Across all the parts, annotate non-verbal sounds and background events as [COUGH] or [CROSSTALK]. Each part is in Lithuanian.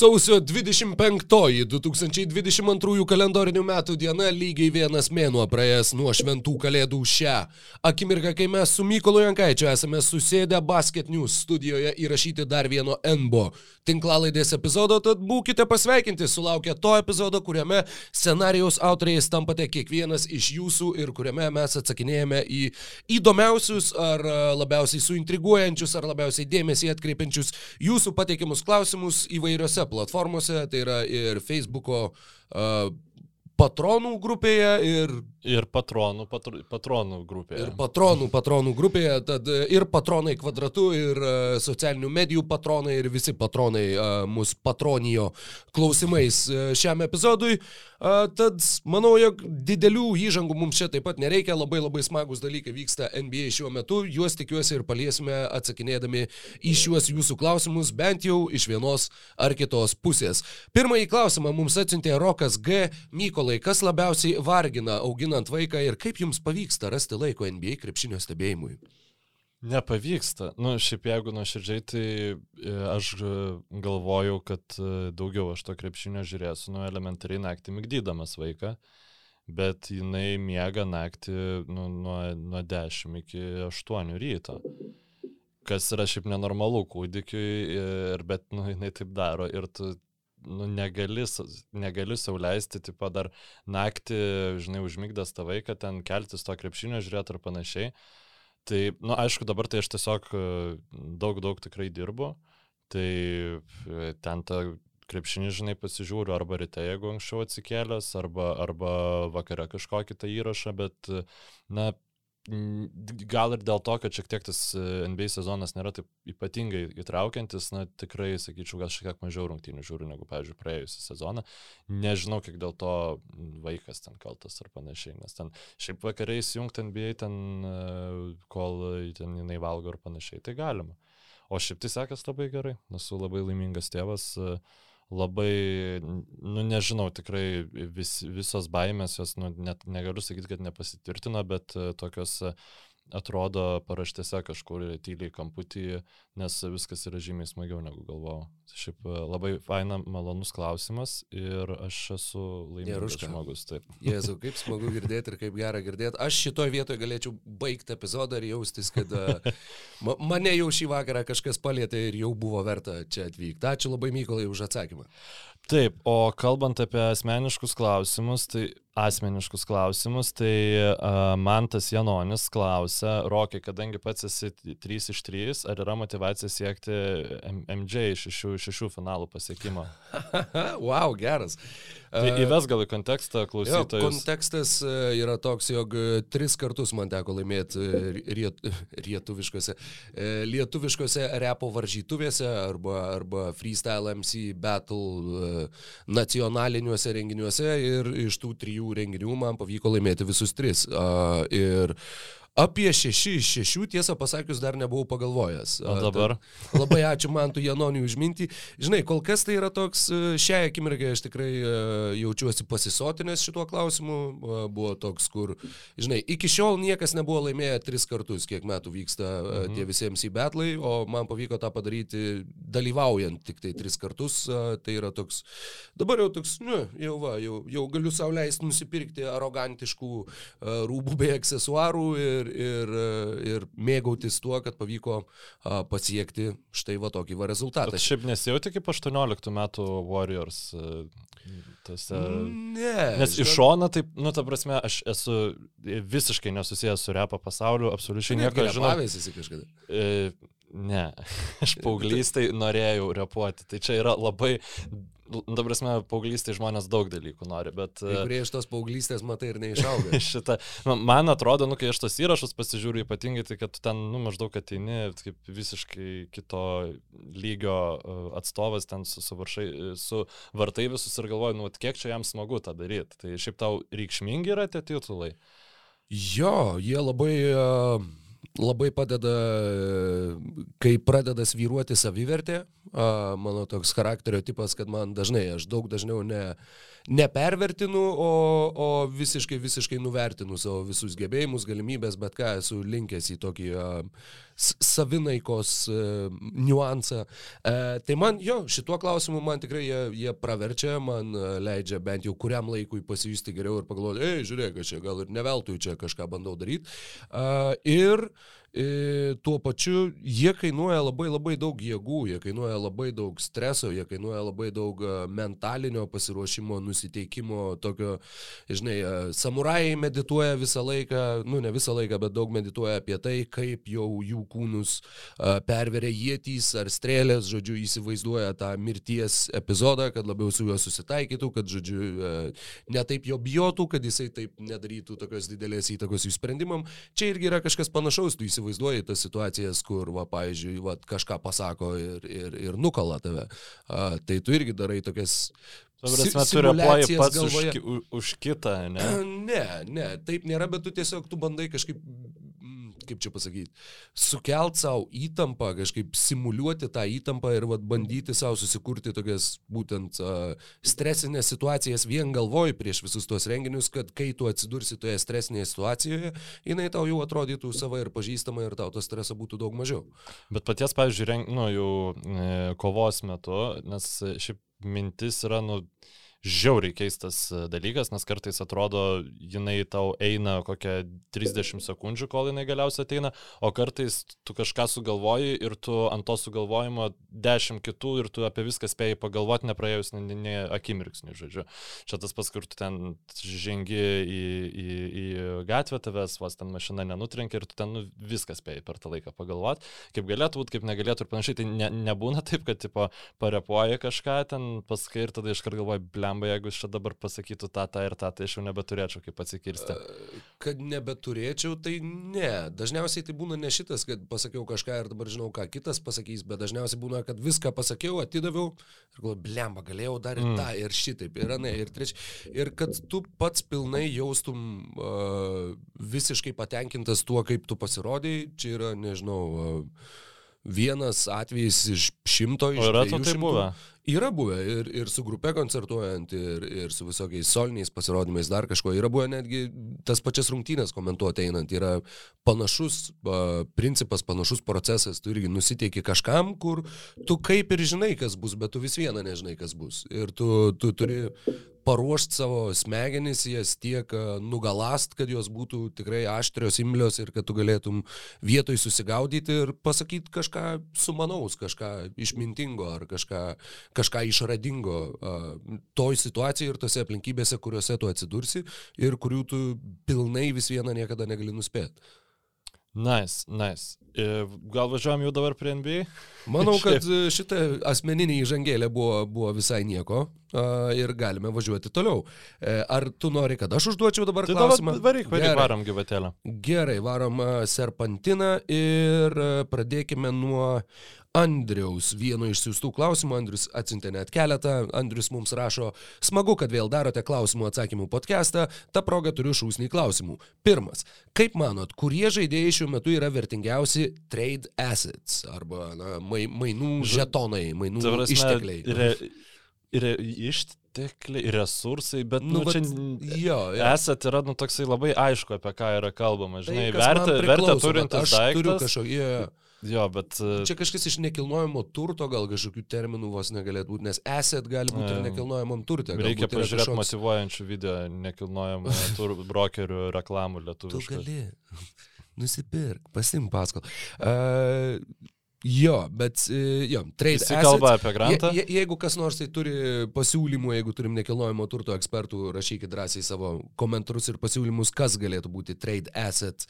Sausio 25 2022 kalendorinių metų diena lygiai vienas mėnuo praėjęs nuo šventų kalėdų šią. Akimirką, kai mes su Mykolu Jankaičiu esame susėdę Basket News studijoje įrašyti dar vieno NBO tinklalaidės epizodo, tad būkite pasveikinti, sulaukę to epizodo, kuriame scenarijaus autoriais tampate kiekvienas iš jūsų ir kuriame mes atsakinėjame į įdomiausius ar labiausiai suintriguojančius ar labiausiai dėmesį atkreipiančius jūsų pateikiamus klausimus įvairiose platformose, tai yra ir Facebook'o uh, patronų grupėje ir... Ir patronų, patr, patronų grupėje. Ir patronų, patronų grupėje, tad ir patronai kvadratu, ir socialinių medijų patronai, ir visi patronai mus patronijo klausimais šiam epizodui. Tad manau, jog didelių įžangų mums čia taip pat nereikia, labai labai smagus dalykai vyksta NBA šiuo metu, juos tikiuosi ir paliesime atsakinėdami į šiuos jūsų klausimus, bent jau iš vienos ar kitos pusės. Pirmąjį klausimą mums atsiuntė Rokas G. Mykolai, kas labiausiai vargina auginant vaiką ir kaip jums pavyksta rasti laiko NBA krepšinio stebėjimui? Nepavyksta. Nu, šiaip jeigu nuoširdžiai, tai e, aš e, galvojau, kad e, daugiau aš to krepšinio žiūrėsiu, nu, elementariai naktį migdydamas vaiką, bet jinai miega naktį nu, nuo, nuo 10 iki 8 ryto. Kas yra šiaip nenormalu kūdikiui, ir, bet, nu, jinai taip daro ir tu nu, negali, negali sauliaisti, tipo dar naktį, žinai, užmygdas tą vaiką, ten keltis to krepšinio žiūrėti ar panašiai. Tai, na, nu, aišku, dabar tai aš tiesiog e, daug, daug tikrai dirbu. Tai e, ten tą krepšinį, žinai, pasižiūriu arba ryte, jeigu anksčiau atsikėlęs, arba, arba vakare kažkokį tą įrašą, bet, na, gal ir dėl to, kad šiek tiek tas e, NBA sezonas nėra taip ypatingai įtraukiantis, na tikrai, sakyčiau, gal šiek tiek mažiau rungtynių žiūriu negu, pavyzdžiui, praėjusią sezoną. Nežinau, kiek dėl to vaikas ten kaltas ar panašiai, nes ten šiaip vakariais jungti NBA ten, e, kol ten jinai valgo ar panašiai, tai galima. O šiaip tai sekasi labai gerai, esu labai laimingas tėvas. Uh, labai, nu nežinau, tikrai vis, visos baimės, jos, nu, net negaliu sakyti, kad nepasitvirtino, bet e, tokios uh, atrodo paraštėse kažkur tyliai kamputį, nes viskas yra žymiai smagiau negu galvojau. Šiaip e, labai faina, malonus klausimas ir aš esu laimingas žmogus. Taip. [LAUGHS] Jėzau, kaip smagu girdėti ir kaip gera girdėti. Aš šitoje vietoje galėčiau baigti epizodą ir jaustis, kad e, mane jau šį vakarą kažkas palėtė ir jau buvo verta čia atvykti. Ačiū labai Mykolai už atsakymą. Taip, o kalbant apie asmeniškus klausimus, tai asmeniškus klausimus, tai uh, man tas Janonis klausia, Rokai, kadangi pats esi 3 iš 3, ar yra motivacija siekti MJ šešių, šešių finalų pasiekimo? [LAUGHS] wow, geras. Tai įves gal į kontekstą klausytojus. Jo, kontekstas yra toks, jog tris kartus man teko laimėti riet, [LAUGHS] lietuviškose, lietuviškose repo varžytuvėse arba, arba freestyle MC battle nacionaliniuose renginiuose ir iš tų trijų renginių man pavyko laimėti visus tris. Ir Apie šeši iš šešių, tiesą pasakius, dar nebuvau pagalvojęs. O dabar? Ta, [LAUGHS] labai ačiū man tu Janoniui už mintį. Žinai, kol kas tai yra toks, šią akimirką aš tikrai jaučiuosi pasisotinęs šituo klausimu. Buvo toks, kur, žinai, iki šiol niekas nebuvo laimėję tris kartus, kiek metų vyksta mhm. tie visiems į betlai, o man pavyko tą padaryti dalyvaujant tik tai tris kartus. Tai yra toks, dabar jau toks, nu, jau va, jau, jau galiu sauliaisti nusipirkti arogantiškų rūbų bei aksesuarų. Ir, ir, ir, ir mėgautis tuo, kad pavyko pasiekti štai va tokį va rezultatą. Bet šiaip nesijauti kaip 18 metų Warriors. Tose... Ne. Nes iš šono, taip, nu, ta prasme, aš esu visiškai nesusijęs su repo pasauliu, absoliučiai nieko nežinau. Pavėsi kažkada. E, ne, [LAUGHS] aš paauglystai norėjau repuoti. Tai čia yra labai dabar prasme, paauglystėje žmonės daug dalykų nori, bet... Kai kurie iš tos paauglystės matai ir [LAUGHS] neišauga. šitą, man atrodo, nu, kai aš tos įrašus pasižiūriu ypatingai, tai kad ten, nu, maždaug ateini kaip visiškai kito lygio e, atstovas ten su, su, varšai, su vartai visus ir galvoju, nu, kiek čia jam smagu tą daryti. Tai šiaip tau reikšmingi yra tie titulai. Jo, jie labai... Uh labai padeda, kai pradeda svyruoti savivertė. Mano toks charakterio tipas, kad man dažnai, aš daug dažniau ne, nepervertinu, o, o visiškai, visiškai nuvertinu savo visus gebėjimus, galimybės, bet ką esu linkęs į tokį savinaikos uh, niuansą. Uh, tai man, jo, šituo klausimu man tikrai jie, jie praverčia, man uh, leidžia bent jau kuriam laikui pasijusti geriau ir pagalvoti, ei, žiūrėk, aš čia gal ir neveltui čia kažką bandau daryti. Ir uh, E, tuo pačiu jie kainuoja labai labai daug jėgų, jie kainuoja labai daug streso, jie kainuoja labai daug e, mentalinio pasiruošimo, nusiteikimo, tokio, žinai, e, samurajai medituoja visą laiką, nu ne visą laiką, bet daug medituoja apie tai, kaip jau jų kūnus perveria jėtys ar strėlės, žodžiu, įsivaizduoja tą mirties epizodą, kad labiau su juo susitaikytų, kad, žodžiu, netaip jo bijotų, kad jisai taip nedarytų tokios didelės įtakos jų sprendimam. Čia irgi yra kažkas panašaus, tu įsivaizduoji įsivaizduoji tas situacijas, kur, va, pavyzdžiui, va, kažką pasako ir, ir, ir nukala tave. A, tai tu irgi darai tokias Prasme, tu reaguoji pats galvoje. už, už kitą, ne? [CLEARS THROAT] Ne, ne, taip nėra, bet tu tiesiog tu bandai kažkaip kaip čia pasakyti, sukelt savo įtampą, kažkaip simuliuoti tą įtampą ir vat, bandyti savo susikurti tokias būtent uh, stresinės situacijas vien galvoj prieš visus tuos renginius, kad kai tu atsidursi toje stresinėje situacijoje, jinai tau jau atrodytų sava ir pažįstama ir tau to streso būtų daug mažiau. Bet paties, pavyzdžiui, reng, nu, jau e, kovos metu, nes šiaip mintis yra, nu, žiauriai keistas e, dalykas, nes kartais atrodo, jinai tau eina kokią 30 sekundžių, kol jinai galiausiai ateina, o kartais tu kažką sugalvoji ir tu ant to sugalvojimo 10 kitų ir tu apie viską spėjai pagalvoti, nepraėjus ne, ne akimirksnį, žodžiu. Čia tas pas, kur tu ten žengi į, į, į gatvę, tavęs vos ten mašina nenutrenkia ir tu ten nu, viską spėjai per tą laiką pagalvoti, kaip galėtų būti, kaip negalėtų ir panašiai. Tai ne, nebūna taip, kad tipo parepuoji kažką ten paskai ir tada iškart galvoji, ble blemba, jeigu čia dabar pasakytų tą, tą ir tą, tai aš jau nebeturėčiau kaip atsikirsti. Kad nebeturėčiau, tai ne. Dažniausiai tai būna ne šitas, kad pasakiau kažką ir dabar žinau, ką kitas pasakys, bet dažniausiai būna, kad viską pasakiau, atidaviau ir galvoju, blemba, galėjau dar ir mm. tą, ir šitaip, ir ne, ir trečia. Ir kad tu pats pilnai jaustum uh, visiškai patenkintas tuo, kaip tu pasirodai, čia yra, nežinau, uh, vienas atvejis iš šimto iš šimtų. O yra to tai buvę? Yra buvę ir, ir su grupe koncertuojant, ir, ir su visokiais soliniais pasirodymais, dar kažko. Yra buvę netgi tas pačias rungtynės komentuoti einant. Yra panašus uh, principas, panašus procesas. Tu irgi nusiteiki kažkam, kur tu kaip ir žinai, kas bus, bet tu vis viena nežinai, kas bus. Ir tu, tu turi paruošti savo smegenis, jas tiek nugalast, kad jos būtų tikrai aštrios, imlios ir kad tu galėtum vietoj susigaudyti ir pasakyti kažką sumanaus, kažką išmintingo ar kažką, kažką išradingo uh, toj situacijai ir tose aplinkybėse, kuriuose tu atsidursi ir kurių tu pilnai vis vieną niekada negali nuspėti. Nice, nice. Gal važiuojam jau dabar prie NBA? Manau, [LAUGHS] kad šitą asmeninį įžangėlę buvo, buvo visai nieko ir galime važiuoti toliau. E, ar tu nori, kad aš užduočiau dabar tai klausimą? Varyk, varyk, Gerai. varom gyvatelę. Gerai, varom serpantiną ir pradėkime nuo Andriaus vieno iš siūstų klausimų. Andrius atsintė net keletą. Andrius mums rašo, smagu, kad vėl darote klausimų atsakymų podcastą. Ta proga turiu šūsnį klausimų. Pirmas. Kaip manot, kurie žaidėjai šiuo metu yra vertingiausi trade assets arba na, mainų žetonai, mainų Zavrasme, ištekliai? Re, re, ištekliai, resursai, bet, nu, nu čia jo, jo. esat yra, nu, toksai labai aišku, apie ką yra kalbama. Žinai, tai, vertę, vertę turintis daiktas. Kažkokį, yeah. Jo, bet... E, Čia kažkas iš nekilnojamo turto gal kažkokių terminų vos negalėtų būti, nes asset gali būti ir nekilnojamam turtė. Reikia pažiūrėti kažkoks... motivuojančių video nekilnojamo [LAUGHS] tur brokerių reklamų lietuvių. Tu gali. [LAUGHS] Nusipirk, pasim paskolą. Uh, Jo, bet jo, trade assets. kalba apie grantą. Je, je, jeigu kas nors tai turi pasiūlymų, jeigu turim nekilnojamo turto ekspertų, rašykit drąsiai savo komentarus ir pasiūlymus, kas galėtų būti trade asset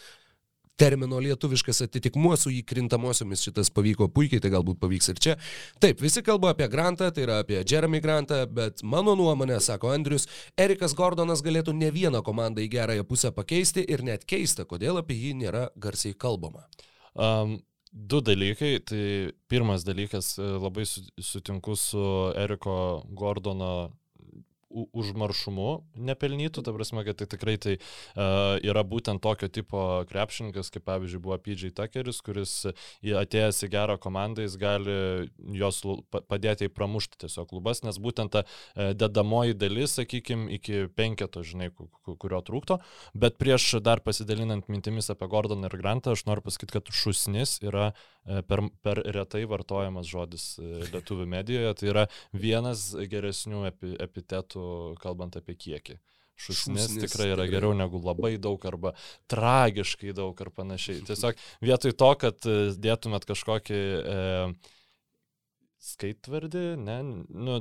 termino lietuviškas atitikmuo su įkrintamosiomis šitas pavyko puikiai, tai galbūt pavyks ir čia. Taip, visi kalba apie Grantą, tai yra apie Jeremy Grantą, bet mano nuomonė, sako Andrius, Erikas Gordonas galėtų ne vieną komandą į gerąją pusę pakeisti ir net keista, kodėl apie jį nėra garsiai kalbama. Um, Du dalykai. Tai pirmas dalykas, labai sutinku su Eriko Gordono užmaršumu nepelnytų, ta prasme, kad tai tikrai tai uh, yra būtent tokio tipo krepšininkas, kaip pavyzdžiui buvo PJ Tuckeris, kuris atėjęs į gerą komandą, jis gali jos padėti į pramušti tiesiog klubas, nes būtent ta uh, dedamoji dalis, sakykime, iki penketo, žinai, kurio trūkto, bet prieš dar pasidalinant mintimis apie Gordoną ir Grantą, aš noriu pasakyti, kad šusnis yra uh, per, per retai vartojamas žodis lietuvių medijoje, tai yra vienas geresnių epi, epitetų, kalbant apie kiekį. Šusnis, Šusnis tikrai yra geriau negu labai daug arba tragiškai daug ar panašiai. Tiesiog vietoj to, kad e, dėtumėt kažkokį e, skaitvardį, ne, nu,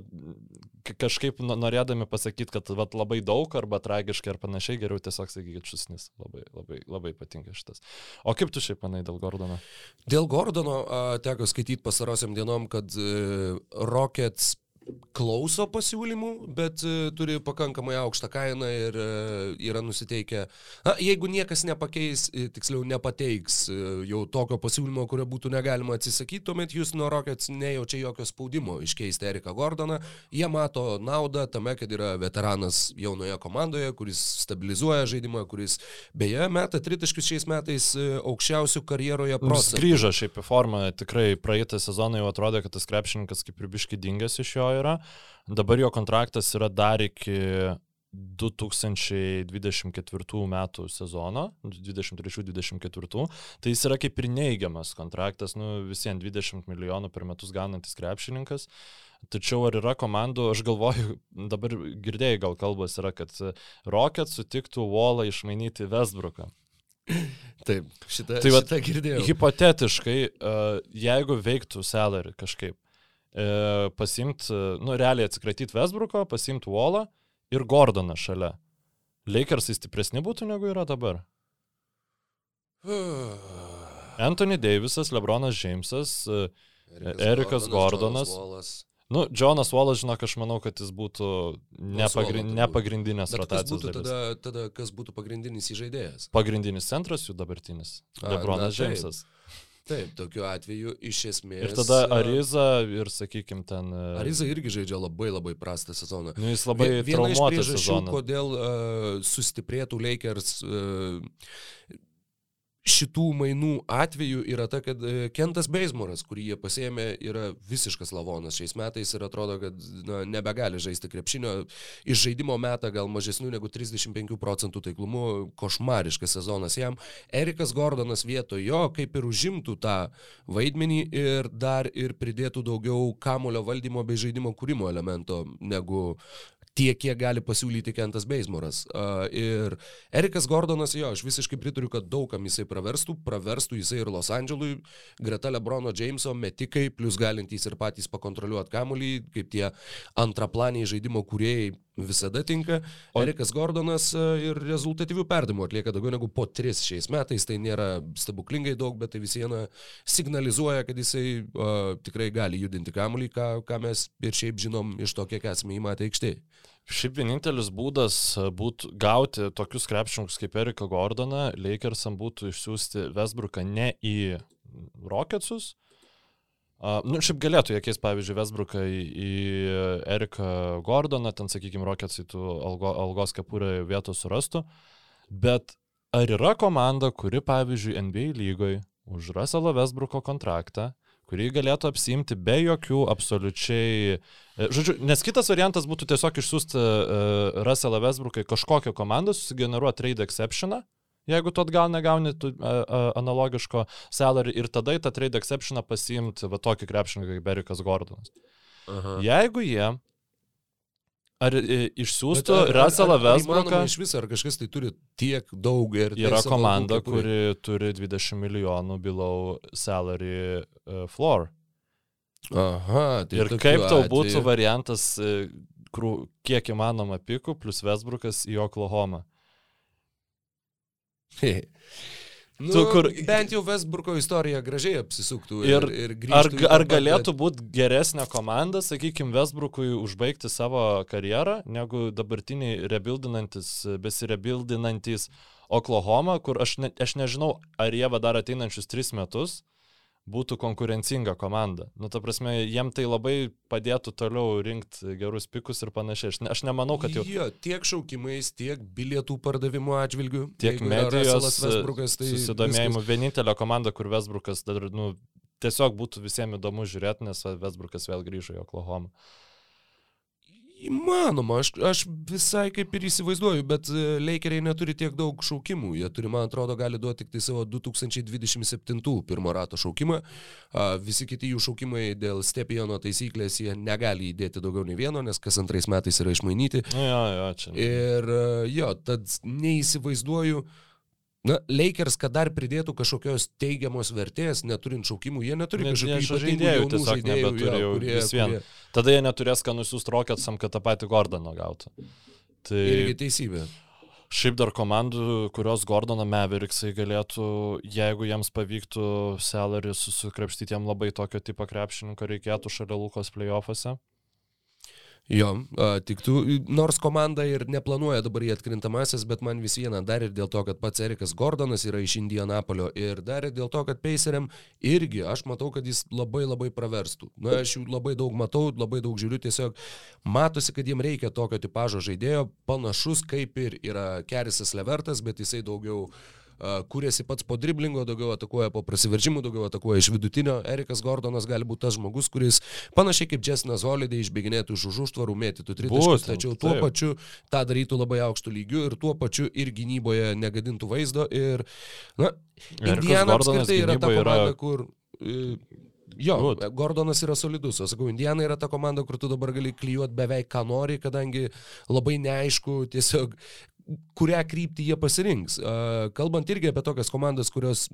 kažkaip norėdami pasakyti, kad vat, labai daug arba tragiškai ar panašiai, geriau tiesiog sakykit šusnis. Labai, labai, labai patinka šitas. O kaip tu šiaip manai dėl Gordono? Dėl Gordono a, teko skaityti pasarosiam dienom, kad e, Rockets klauso pasiūlymų, bet uh, turi pakankamai aukštą kainą ir uh, yra nusiteikę, na, jeigu niekas nepakeis, e, tiksliau nepateiks jau tokio pasiūlymo, kurio būtų negalima atsisakyti, tuomet jūs nuo Rockets nejaučia jokio spaudimo iškeisti Eriką Gordoną. Jie mato naudą tame, kad yra veteranas jaunoje komandoje, kuris stabilizuoja žaidimą, kuris beje meta tritaškius šiais metais aukščiausių karjeroje procentų. Grįžo šiaip į formą, tikrai praeitą sezoną jau atrodė, kad tas krepšininkas kaip ir biški dingęs iš jo yra. Dabar jo kontraktas yra dar iki 2024 metų sezono, 23-24, tai jis yra kaip ir neigiamas kontraktas, nu visiems 20 milijonų per metus gaunantis krepšininkas. Tačiau ar yra komandų, aš galvoju, dabar girdėjai gal kalbas yra, kad Rocket sutiktų Wallą išmainyti Westbrooką. Taip, šitą, tai šitą girdėjau. Hipotetiškai, jeigu veiktų salary kažkaip, e, pasimti, nu, realiai atsikratyti Westbrooko, pasimti Wallą ir Gordoną šalia. Lakersai stipresni būtų negu yra dabar. [SIGHS] Anthony Davisas, Lebronas Jamesas, Erikas, Erikas Gordonas. Gordonas Nu, Jonas Wallas, žinok, aš manau, kad jis būtų nepagrind, nepagrindinės Bet rotacijos. Būtų tada, tada kas būtų pagrindinis įžaidėjas? Pagrindinis centras jų dabartinis. Lebronas Jamesas. Taip, tokiu atveju iš esmės. Ir tada Ariza ir, sakykime, ten. E, Ariza irgi žaidžia labai labai prastą sezoną. Nu, jis labai Viena iš priežasčių, kodėl uh, sustiprėtų Lakers uh, šitų mainų atveju yra ta, kad e, Kentas Beismoras, kurį jie pasėmė, yra visiškas lavonas šiais metais ir atrodo, kad na, nebegali žaisti krepšinio. Iš žaidimo metą gal mažesnių negu 35 procentų taiklumu, košmariškas sezonas jam. Erikas Gordonas vietoj jo kaip ir užimtų tą vaidmenį ir dar ir pridėtų daugiau kamulio valdymo bei žaidimo kūrimo elemento negu tiek, kiek gali pasiūlyti Kentas Beismoras. Uh, ir Erikas Gordonas, jo, aš visiškai pritariu, kad daugam jisai praverstų, praverstų jisai ir Los Andželui, greta Lebrono Jameso metikai, plus galintys ir patys pakontroliuoti kamuolį, kaip tie antraplaniai žaidimo kuriejai visada tinka. O Erikas Gordonas ir rezultatyvių perdimų atlieka daugiau negu po tris šiais metais, tai nėra stebuklingai daug, bet tai vis viena signalizuoja, kad jisai uh, tikrai gali judinti kamuolį, ką, ką mes ir šiaip žinom iš to, kiek esame įmatę aikštėje. Šiaip vienintelis būdas e, būtų gauti tokius krepšininkus kaip Erika Gordoną, Lakersam būtų išsiųsti Vesbruką ne į Rocketsus. Uh, nu, šiaip galėtų keis, pavyzdžiui, Vesbruką į, į Eriką Gordoną, ten, sakykime, Rocketsai tų algo, algos kepurę vietos surastų. Bet ar yra komanda, kuri, pavyzdžiui, NBA lygoje už Russelo Vesbruko kontraktą kurį galėtų apsimti be jokių absoliučiai... E, žodžiu, nes kitas variantas būtų tiesiog išsiųsti uh, Russellą Westbrooką į kažkokią komandą, susigeneruoti trade exceptioną, jeigu tu atgal negauni tu, uh, uh, analogiško salary ir tada į tą trade exceptioną pasiimti va tokį krepšininką kaip Berikas Gordonas. Aha. Jeigu jie Ar e, išsiųstų Russellą Westbrooką? Iš viso, ar kažkas tai turi tiek daug ir... Yra komanda, kuri turi 20 milijonų below salary uh, floor. Aha, tai ir kaip tau atveju... būtų variantas, uh, kiek įmanoma pikų, plus Westbrookas į Oklahoma? [LAUGHS] Nu, tu, kur... Bent jau Westbrooko istorija gražiai apsisuktų ir, ir, ir ar, ar galėtų būti geresnė komanda, sakykime, Westbrookui užbaigti savo karjerą, negu dabartiniai rebuildinantis, besirebuildinantis Oklahoma, kur aš, ne, aš nežinau, ar jie va dar ateinančius tris metus būtų konkurencinga komanda. Nu, ta prasme, jiem tai labai padėtų toliau rinkti gerus pikus ir panašiai. Aš, ne, aš nemanau, kad jau... Jo, tiek šaukimais, tiek bilietų pardavimo atžvilgių. Tiek medijos tai susidomėjimų. Vienintelė komanda, kur Vesbrukas dar, nu, tiesiog būtų visiems įdomu žiūrėti, nes Vesbrukas vėl grįžo į Oklahoma. Įmanoma, aš, aš visai kaip ir įsivaizduoju, bet e, Lakeriai neturi tiek daug šaukimų. Jie turi, man atrodo, gali duoti tik tai savo 2027 pirmo rato šaukimą. Visi kiti jų šaukimai dėl stepiono taisyklės jie negali įdėti daugiau nei vieno, nes kas antrais metais yra išmainyti. Nu, jo, jo, čia. Ir e, jo, tad neįsivaizduoju. Na, Lakers, kad dar pridėtų kažkokios teigiamos vertės, neturint šaukimų, jie neturi Net kažkokių žaidėjų tiesiog žaidėjų, nebeturi jau vis vien. Tada jie neturės ką nusiųsti Rocketsam, kad tą patį Gordoną gautų. Tai Irgi teisybė. šiaip dar komandų, kurios Gordoną Mavericksai galėtų, jeigu jiems pavyktų salary susikrapštyti, jam labai tokio tipo krepšininko reikėtų šalia Lukos playoffuose. Jo, a, tik tu, nors komanda ir neplanuoja dabar į atkrintamasis, bet man vis viena dar ir dėl to, kad pats Erikas Gordonas yra iš Indianapolio ir dar ir dėl to, kad Paceriam irgi aš matau, kad jis labai labai praverstų. Na, aš jų labai daug matau, labai daug žiūriu, tiesiog matosi, kad jiem reikia tokio tipožo žaidėjo, panašus kaip ir yra Kerisas Levertas, bet jisai daugiau a, kūrėsi pats po driblingo, daugiau atakuoja po prasiveržimų, daugiau atakuoja iš vidutinio. Erikas Gordonas gali būti tas žmogus, kuris panašiai kaip Jessinas Holiday išbėginėtų iš už užtvarų, mėtytų tritaškius, tačiau tuo taip. pačiu tą darytų labai aukštų lygių ir tuo pačiu ir gynyboje negadintų vaizdo. Ir, na, Indiana apskritai yra ta gynyboje yra- komanda, kur... Jo, Good. Gordonas yra solidus, o sakau, Indiana yra ta komanda, kur tu dabar gali klyjuoti beveik ką nori, kadangi labai neaišku tiesiog kurią kryptį jie pasirinks. Kalbant irgi apie tokias komandas, kurios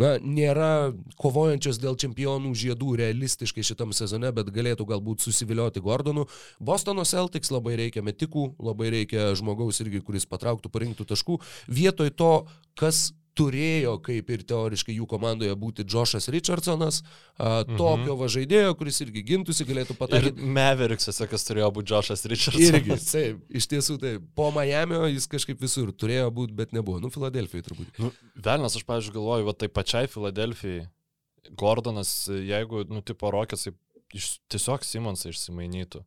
na, nėra kovojančios dėl čempionų žiedų realistiškai šitam sezone, bet galėtų galbūt susivilioti Gordonu. Bostono Celtics labai reikia metikų, labai reikia žmogaus irgi, kuris patrauktų, parinktų taškų. Vietoj to, kas turėjo, kaip ir teoriškai jų komandoje būti Joshas Richardsonas, a, tokio va žaidėjo, kuris irgi gintųsi, galėtų Ir pataikyti. Mavericks'ose, kas turėjo būti Joshas Richardsonas. Irgi, taip, iš tiesų taip. Po Miamio jis kažkaip visur turėjo būti, bet nebuvo. Nu, Filadelfijai turbūt. Nu, Velnas, aš, pavyzdžiui, galvoju, va tai pačiai Filadelfijai, Gordonas, jeigu, nu, tipo Rocketsai iš, tiesiog Simonsą išsimainytų.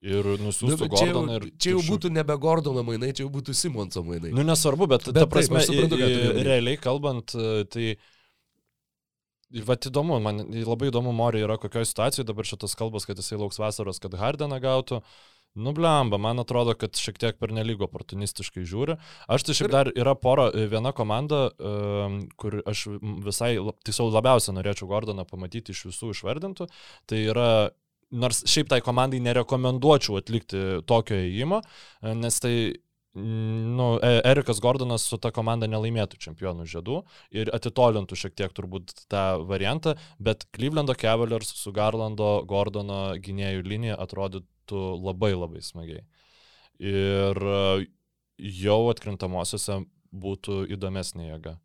Ir Nu, nusiųstų bet čia, jau, Gordoną ir... čia jau būtų nebe Gordono mainai, čia jau būtų Simonso mainai. Nu, nesvarbu, bet, bet ta taip, prasme, aš suprantu, i- realiai kalbant, e, tai... Vat įdomu, man labai įdomu, Mori yra kokioje situacijoje dabar šitas kalbas, kad jisai lauks vasaros, kad Hardeną gautų. Nublemba, man atrodo, kad šiek tiek per nelygo oportunistiškai žiūri. Aš tai šiaip dar yra pora, e, viena komanda, em, kur aš visai, tiesiog labiausiai norėčiau Gordoną pamatyti iš visų išvardintų. Tai yra, nors šiaip tai komandai nerekomenduočiau atlikti tokio įėjimo, e, nes tai Nu, E- Erikas Gordonas su ta komanda nelaimėtų čempionų žiedų ir atitolintų šiek tiek turbūt tą variantą, bet Clevelando Cavaliers su Garlando Gordono gynėjų linija atrodytų labai labai smagiai. Ir e, jau atkrintamosiose būtų įdomesnė jėga.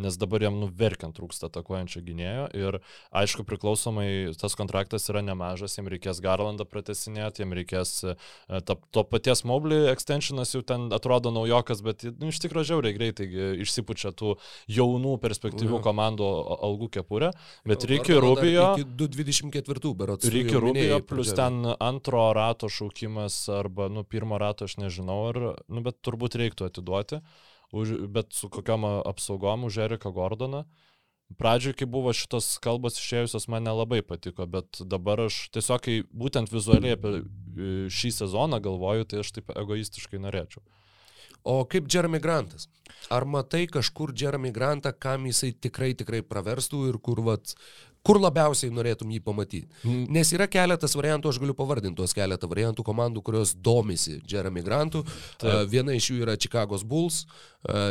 Nes dabar jam nuverkiant trūksta atakuojančio gynėjo ir aišku priklausomai tas kontraktas yra nemažas, jam reikės Garlandą pratesinėti, jam reikės e, ta, to paties Mobley extensionas jau ten atrodo naujokas, bet nu, iš tikrųjų žiauriai greitai išsipučia tų jaunų perspektyvių Jo. komandų algų kepurę, bet dar Rubio... Iki 224 berots. Ricky jau minėjai Rubio plus ten antro rato šaukimas arba, nu, pirmo rato aš nežinau, ar, nu, bet turbūt reiktų atiduoti, už, bet su kokiam apsaugom už Eriką Gordoną. Pradžioj, kai buvo šitos kalbos išėjusios, man nelabai patiko, bet dabar aš tiesiog, kai būtent vizualiai apie e, šį sezoną galvoju, tai aš taip egoistiškai norėčiau. O kaip Jeremy Grantas? Ar matai kažkur Jeremy Grantą, kam jisai tikrai tikrai praverstų ir kur, vat, kur labiausiai norėtum jį pamatyti? Nes yra keletas variantų, aš galiu pavardinti tuos keletą variantų komandų, kurios domisi Jeremy Grantu. Taip. Viena iš jų yra Chicago's Bulls.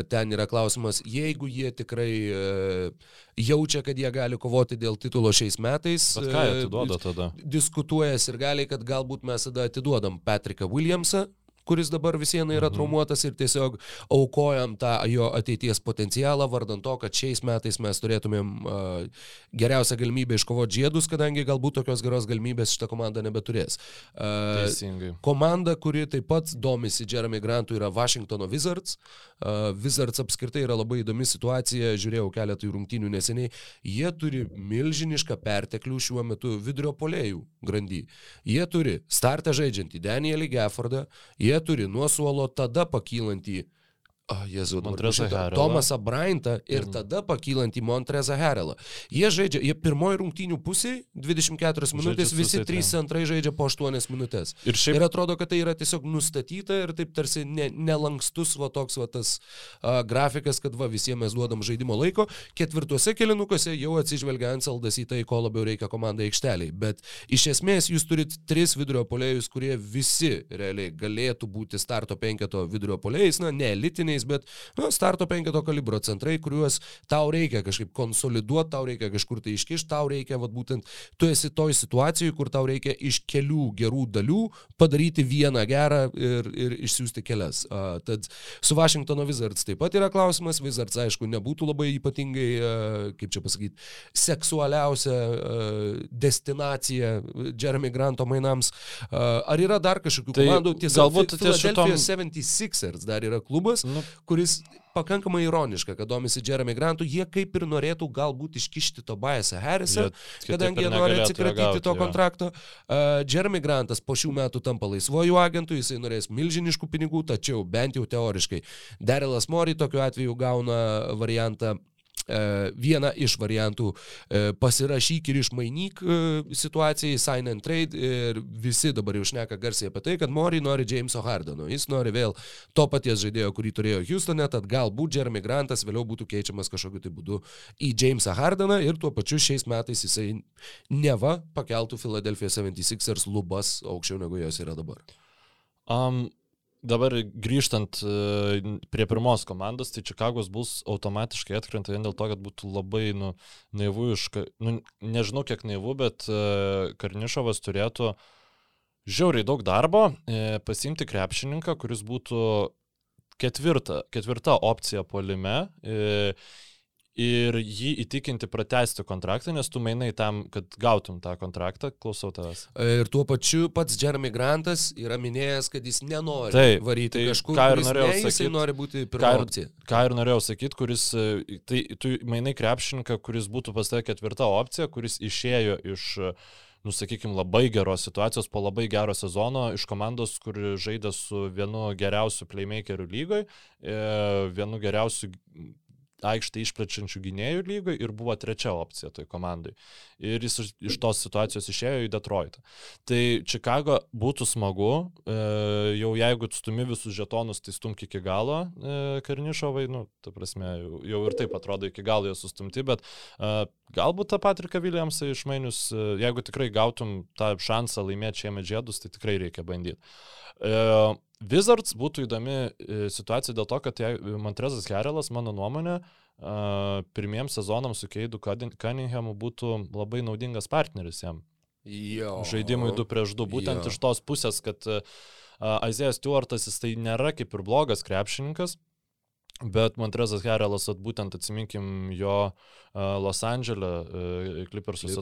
Ten yra klausimas, jeigu jie tikrai uh, jaučia, kad jie gali kovoti dėl titulo šiais metais. Bet ką jie e, atiduoda tada? diskutuoja ir gali, kad galbūt mes tada atiduodam Patricką Williamsą, kuris dabar visieną yra traumuotas ir tiesiog aukojam tą jo ateities potencialą, vardant to, kad šiais metais mes turėtumėm uh, geriausią galimybę iškovoti žiedus, kadangi galbūt tokios geros galimybės šitą komandą nebeturės. Uh, Teisingai. Komanda, kuri taip pat domisi Jeremy Grantu, yra Washingtono Wizards. Uh, Wizards apskritai yra labai įdomi situacija, žiūrėjau keletą jų rungtynių neseniai. Jie turi milžinišką perteklių šiuo metu vidurio polėjų grandy. Jie turi startą žaidžiantį Danielį Geffordą, jie turi nuo suolo tada pakylantį Oh, Harrelą. Tomasą Bryantą ir mm. tada pakylantį Montrezą Harrelą. Jie žaidžia, jie pirmoji rungtynių pusė, 24 minutės, visi trys centrai žaidžia po 8 minutės. Ir šiaip Ir atrodo, kad tai yra tiesiog nustatyta ir taip tarsi ne, nelankstus va toks va tas a, grafikas, kad va visiems mes duodam žaidimo laiko. Ketvirtuose kelinukuose jau atsižvelgia Anseldas į tai, ko labiau reikia komandai aikšteliai. Bet iš esmės jūs turit tris vidurio polėjus, kurie visi realiai galėtų būti starto penketo vidurio polėjais, na, ne elitiniais, bet na, starto penketo kalibro centrai, kuriuos tau reikia kažkaip konsoliduoti, tau reikia kažkur tai iškišti, tau reikia, va būtent, tu esi toj situacijoje, kur tau reikia iš kelių gerų dalių padaryti vieną gerą ir, ir išsiųsti kelias. Uh, tad su Washingtono Wizards taip pat yra klausimas. Wizards, aišku, nebūtų labai ypatingai, uh, kaip čia pasakyti, seksualiausia uh, destinacija Jeremy Granto mainams. Uh, ar yra dar kažkokių Tai komandų? Tiesa, galbūt ties šitom- 76ers dar yra klubas, Nu. Kuris pakankamai ironiška, kad domisi Jeremy Grantu, jie kaip ir norėtų galbūt iškišti Tobiasą Harrisą, Jie kitaip kadangi jie nori atsikratyti reagauti, to kontrakto. Uh, Jeremy Grantas po šių metų tampa laisvojų agentų, jisai norės milžiniškų pinigų, tačiau bent jau teoriškai Darylas Mori tokiu atveju gauna variantą vieną iš variantų e, pasirašyk ir išmainyk e, situacijai, sign and trade ir visi dabar jau šneka garsiai apie tai, kad Mori nori Jameso Hardeno. Jis nori vėl to paties žaidėjo, kurį turėjo Houstone, tad galbūt Jeremy Grantas vėliau būtų keičiamas kažkokiu tai būdu į Jamesą Hardeną ir tuo pačiu šiais metais jisai neva pakeltų Philadelphia 76ers lubas aukščiau negu jos yra dabar. Um, dabar grįžtant e, prie pirmos komandos, tai Čikagos bus automatiškai atkrenta vien dėl to, kad būtų labai nu, naivu iš, nu, nežinau kiek naivu, bet uh, Karnišovas turėtų žiauriai daug darbo e, pasimti krepšininką, kuris būtų ketvirta, ketvirta opcija polime. E, Ir jį įtikinti pratesti kontraktą, nes tu mainai tam, kad gautum tą kontraktą, klausau tavęs. Ir tuo pačiu pats Jeremy Grantas yra minėjęs, kad jis nenori Taip, varyti tai kažkur, ką ir norėjau ne, jisai sakyt. nori būti Ką ir- opcija. Ką ir norėjau sakyti, kuris, e, tai tu mainai krepšininką, kuris būtų pas tave ketvirta opcija, kuris išėjo iš, e, nu sakykime, labai geros situacijos, po labai gero sezono, iš komandos, kur žaidė su vienu geriausiu playmakeriu lygoj, e, vienu geriausiu aikštę išplečiančių gynėjų lygai ir buvo trečia opcija toj komandai. Ir jis iš- tos situacijos išėjo į Detroitą. Tai Čikago būtų smagu, e, jau jeigu stumi visus žetonus, tai stumk iki galo e, Karnišovai, nu, ta prasme, jau, jau ir taip atrodo iki galo jie sustumti, bet e, galbūt tą Patriką Williamsą išmainius, e, jeigu tikrai gautum tą šansą laimėti šiemet žiedus, tai tikrai reikia bandyti. E, Wizards būtų įdomi e, situacija dėl to, kad jei- Montrezas Herelas, mano nuomonė, e, pirmiems sezonams su Keidu Cunning- Cunninghamu būtų labai naudingas partneris jam Jo. žaidimui 2 prieš 2, būtent Jo. iš tos pusės, kad Aizėjas Stewartas jis tai nėra kaip ir blogas krepšininkas, bet Montrezas Herelas, būtent atsiminkim jo Los Andželė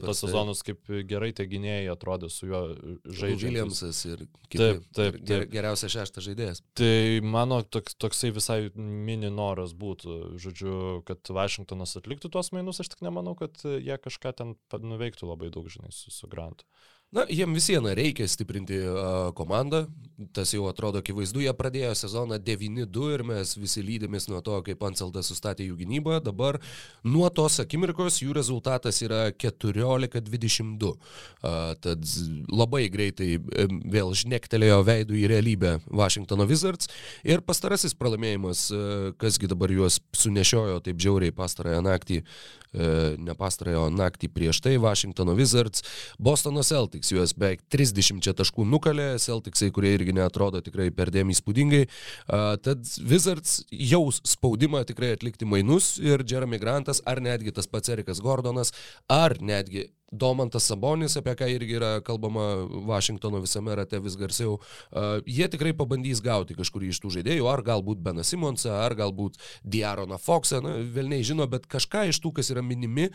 tos taip. sezonus, kaip gerai tie gynėjai atrodė su juo žaidžiant. Williamsas ir kiti. Taip, taip, taip. Geriausias šeštas žaidėjas. Tai mano toks, toksai visai mini noras būtų, žodžiu, kad Vašingtonas atliktų tuos mainus, aš tik nemanau, kad jie kažką ten nuveiktų labai daug, žinai, su, su Grantu. Na, jiem visieną reikia stiprinti uh, komandą. Tas jau atrodo akivaizdu. Jie pradėjo sezoną 9-2 ir mes visi lydėmės nuo to, kaip Anseldas sustatė jų gynybą. Dabar nuo tos akimirkos jų rezultatas yra 14-22. Uh, tad labai greitai vėl žnektelėjo veidų į realybę Washingtono Wizards. Ir pastarasis pralaimėjimas, uh, kasgi dabar juos sunešiojo taip žiauriai pastarąją naktį, uh, ne pastarąją, naktį prieš tai Washingtono Wizards, Bostono Celtics juos beveik 30 taškų nukalė, Celticsai, kurie irgi netrodo tikrai perdėm įspūdingai. Tad Wizards jaus spaudimą tikrai atlikti mainus ir Jeremy Grantas, ar netgi tas pats Erikas Gordonas, ar netgi Domantas Sabonis, apie ką irgi yra kalbama Vašingtono visame rate vis garsiau, jie tikrai pabandys gauti kažkurį iš tų žaidėjų, ar galbūt Beną Simonsą, ar galbūt Diaroną Foxą, na, vėlniai žino, bet kažką iš tų, kas yra minimi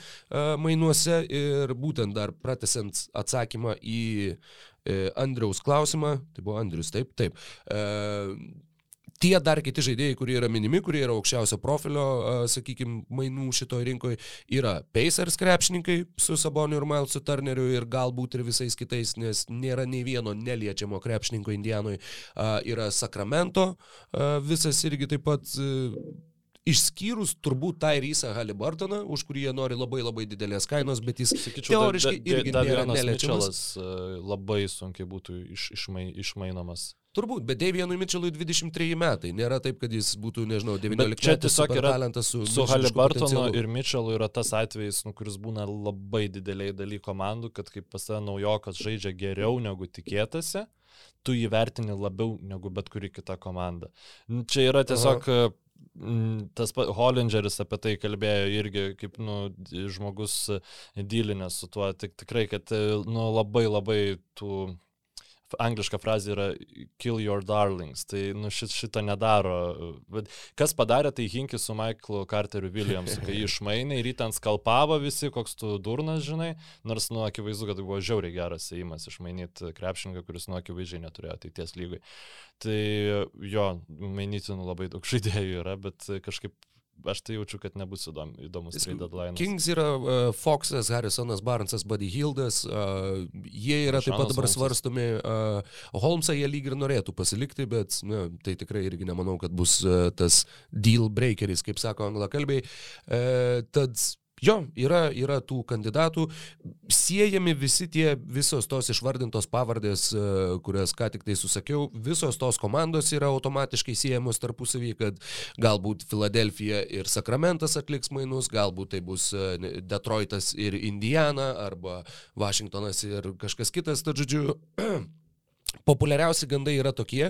mainuose ir būtent dar pratesant atsakymą į uh, Andriaus klausimą, tai buvo Andrius, taip, taip. Tie dar kiti žaidėjai, kurie yra minimi, kurie yra aukščiausio profilio, sakykime, mainų šitoje rinkoje, yra Pacers krepšininkai su Saboniu ir Milesu Turneriu ir galbūt ir visais kitais, nes nėra nei vieno neliečiamo krepšininko Indianoje. Yra Sacramento, visas irgi taip pat Išskyrus turbūt tą Rysą Halibartoną, už kurį jie nori labai labai didelės kainos, bet jis Sakyčiau, teoriškai da, da, irgi da, nėra neliečiamas. Labai sunkiai būtų iš, išmai, išmainomas. Turbūt, bet Davianui Mitchellui 23 metai. Nėra taip, kad jis būtų, nežinau, 19 metų. Čia tiesiog yra talentas su... Su Halibartonu ir Mitchellu yra tas atvejis, nu, kuris būna labai dideliai daly komandų, kad kaip pas tave naujokas žaidžia geriau negu tikėtasi, tu įvertini labiau negu bet kuri kita komanda. Čia yra tiesiog... Aha tas Hollingeris apie tai kalbėjo irgi, kaip nu, žmogus dylinės su tuo, tik tikrai, kad nu, labai labai tų angliška frazė yra kill your darlings, tai nu, šit, šitą nedaro. Bet kas padarė, tai Hinkis su Michaelu Carteriu Williamsu, kai išmainė ir ten skalpavo visi, koks tu durnas, žinai, nors, nu, akivaizdu, kad tai buvo žiauriai geras įimas išmainyti krepšininką, kuris, nu, akivaizdžiai neturėjo ateities lygui. Tai jo, mainytinų labai daug žaidėjų yra, bet kažkaip aš tai jaučiu, kad nebus įdom, įdomus trade deadline. Kings yra uh, Foxas, Harrisonas, Barnsas, Buddy Hildas, uh, jie yra Šanas taip pat dabar Holmesas. svarstomi. Uh, Holmesą jie lyg ir norėtų pasilikti, bet na, tai tikrai irgi nemanau, kad bus uh, tas deal breakeris, kaip sako anglakalbiai. Uh, tad Jo, yra, yra tų kandidatų, siejami visi tie, visos tos išvardintos pavardės, e, kurias ką tik tai susakiau, visos tos komandos yra automatiškai siejamos tarpusavį, kad galbūt Filadelfija ir Sakramentas atliks mainus, galbūt tai bus e, Detroitas ir Indiana, arba Vašingtonas ir kažkas kitas, tad žodžiu. [CLEARS THROAT] Populiariausi gandai yra tokie,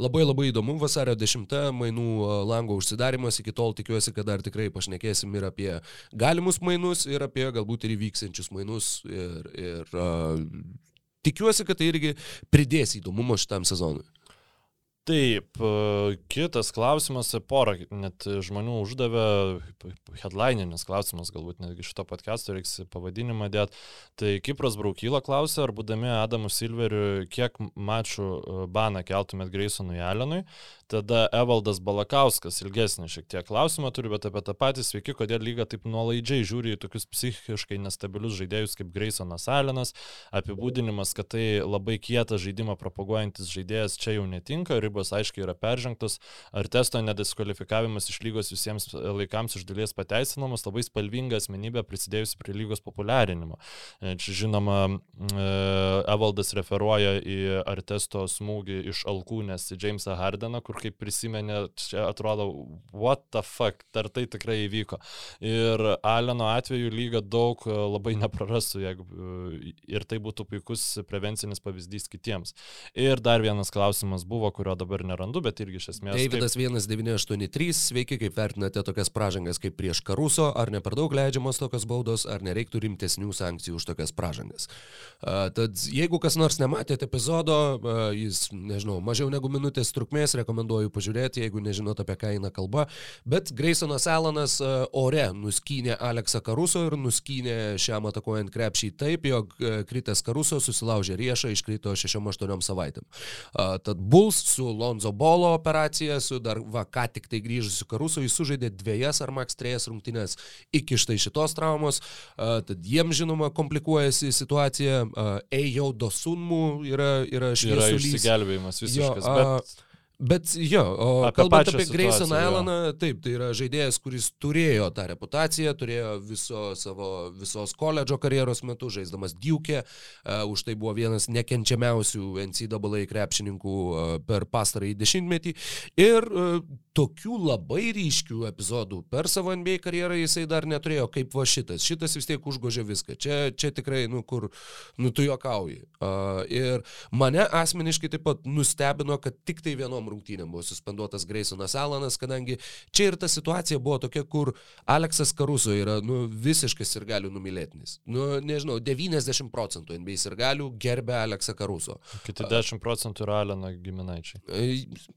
labai labai įdomu, vasario 10 mainų lango užsidarimas, iki tol tikiuosi, kad dar tikrai pašnekėsim ir apie galimus mainus, ir apie galbūt ir įvyksiančius mainus. Ir, ir uh, tikiuosi, kad tai irgi pridės įdomumo šitam sezonui. Taip, kitas klausimas, porą net žmonių uždavė, headlininis klausimas, galbūt netgi šito podcast'o reiks pavadinimą dėt. Tai Kipras Braukyla klausė, ar būdami Adamu Silveriu, kiek mačų baną keltumėt Greisonui Alenui. Tada Evaldas Balakauskas ilgesnį šiek tiek klausimą turi, bet apie tą patį sveiki, kodėl lyga taip nuolaidžiai žiūri į tokius psichiškai nestabilius žaidėjus kaip Greisonas Alenas. Apibūdinimas, kad tai labai kietą žaidimą propaguojantis žaidėjas čia jau netinka, ribos aiškiai yra peržengtos, ar testo nediskvalifikavimas iš lygos visiems laikams iš dalies pateisinamas, labai spalvinga asmenybė prisidėjusi prie lygos populiarinimo. E, čia žinoma, e, Evaldas referuoja į Artesto smūgį iš Alkūnės į Jamesą Hardeną, kur kaip prisimenė, čia atrodo, what the fuck, ar tai tikrai įvyko. Ir Aleno atveju lyga daug e, labai neprarastų, jeigu e, ir tai būtų puikus prevencinis pavyzdys kitiems. Ir dar vienas klausimas buvo, kurio dabar nerandu, bet irgi iš esmės. Davidas kaip... 1983, sveiki, kaip vertinate tokias pražangas kaip prieš Karuso, ar ne per daug leidžiamos tokios baudos, ar nereiktų rimtesnių sankcijų už tokias pražangas. Uh, tad jeigu kas nors nematėte epizodo, uh, jis, nežinau, mažiau negu minutės trukmės, rekomenduoju pažiūrėti, jeigu nežinot apie ką eina kalba. Bet Graysonas Alanas e, ore nuskynė Aleksą Karuso ir nuskynė šiam atakuojant krepšį taip, jog kritęs Karuso susilaužė riešą, iškrito 6-8 savaitėm. Tad Bulls su Lonzo Bolo operacija, su dar va ką tik tai grįžusiu Karuso, jis sužaidė dviejas ar maks trejas rungtynės iki štai šitos traumos. Tad jiems žinoma komplikuojasi situacija. Ejo Dosunmu yra, yra šviesulys. Yra išsigelbėjimas visiškas. Jo, bet... Bet jo, o apie kalbant apie Grayson Allaną, taip, tai yra žaidėjas, kuris turėjo tą reputaciją, turėjo viso savo, visos koledžo karjeros metu, žaisdamas Duke, uh, už tai buvo vienas nekenčiamiausių NCAA krepšininkų uh, per pastarąjį dešimtmetį. Ir uh, tokių labai ryškių epizodų per savo NBA karjerą jisai dar neturėjo kaip va šitas. Šitas vis tiek užgožė viską. Čia, čia tikrai, nu, kur, nu, tu juokauji. Uh, ir mane asmeniškai taip pat nustebino, kad tik tai vienom rungtynėm buvo suspenduotas Graysonas Alanas, kadangi čia ir ta situacija buvo tokia, kur Aleksas Karuso yra, nu, visiškas ir galių numylėtinis. Nu, nežinau, 90 procentų NBA ir galių gerbė Aleksą Karuso. Kiti 10 procentų yra Alano giminaičiai.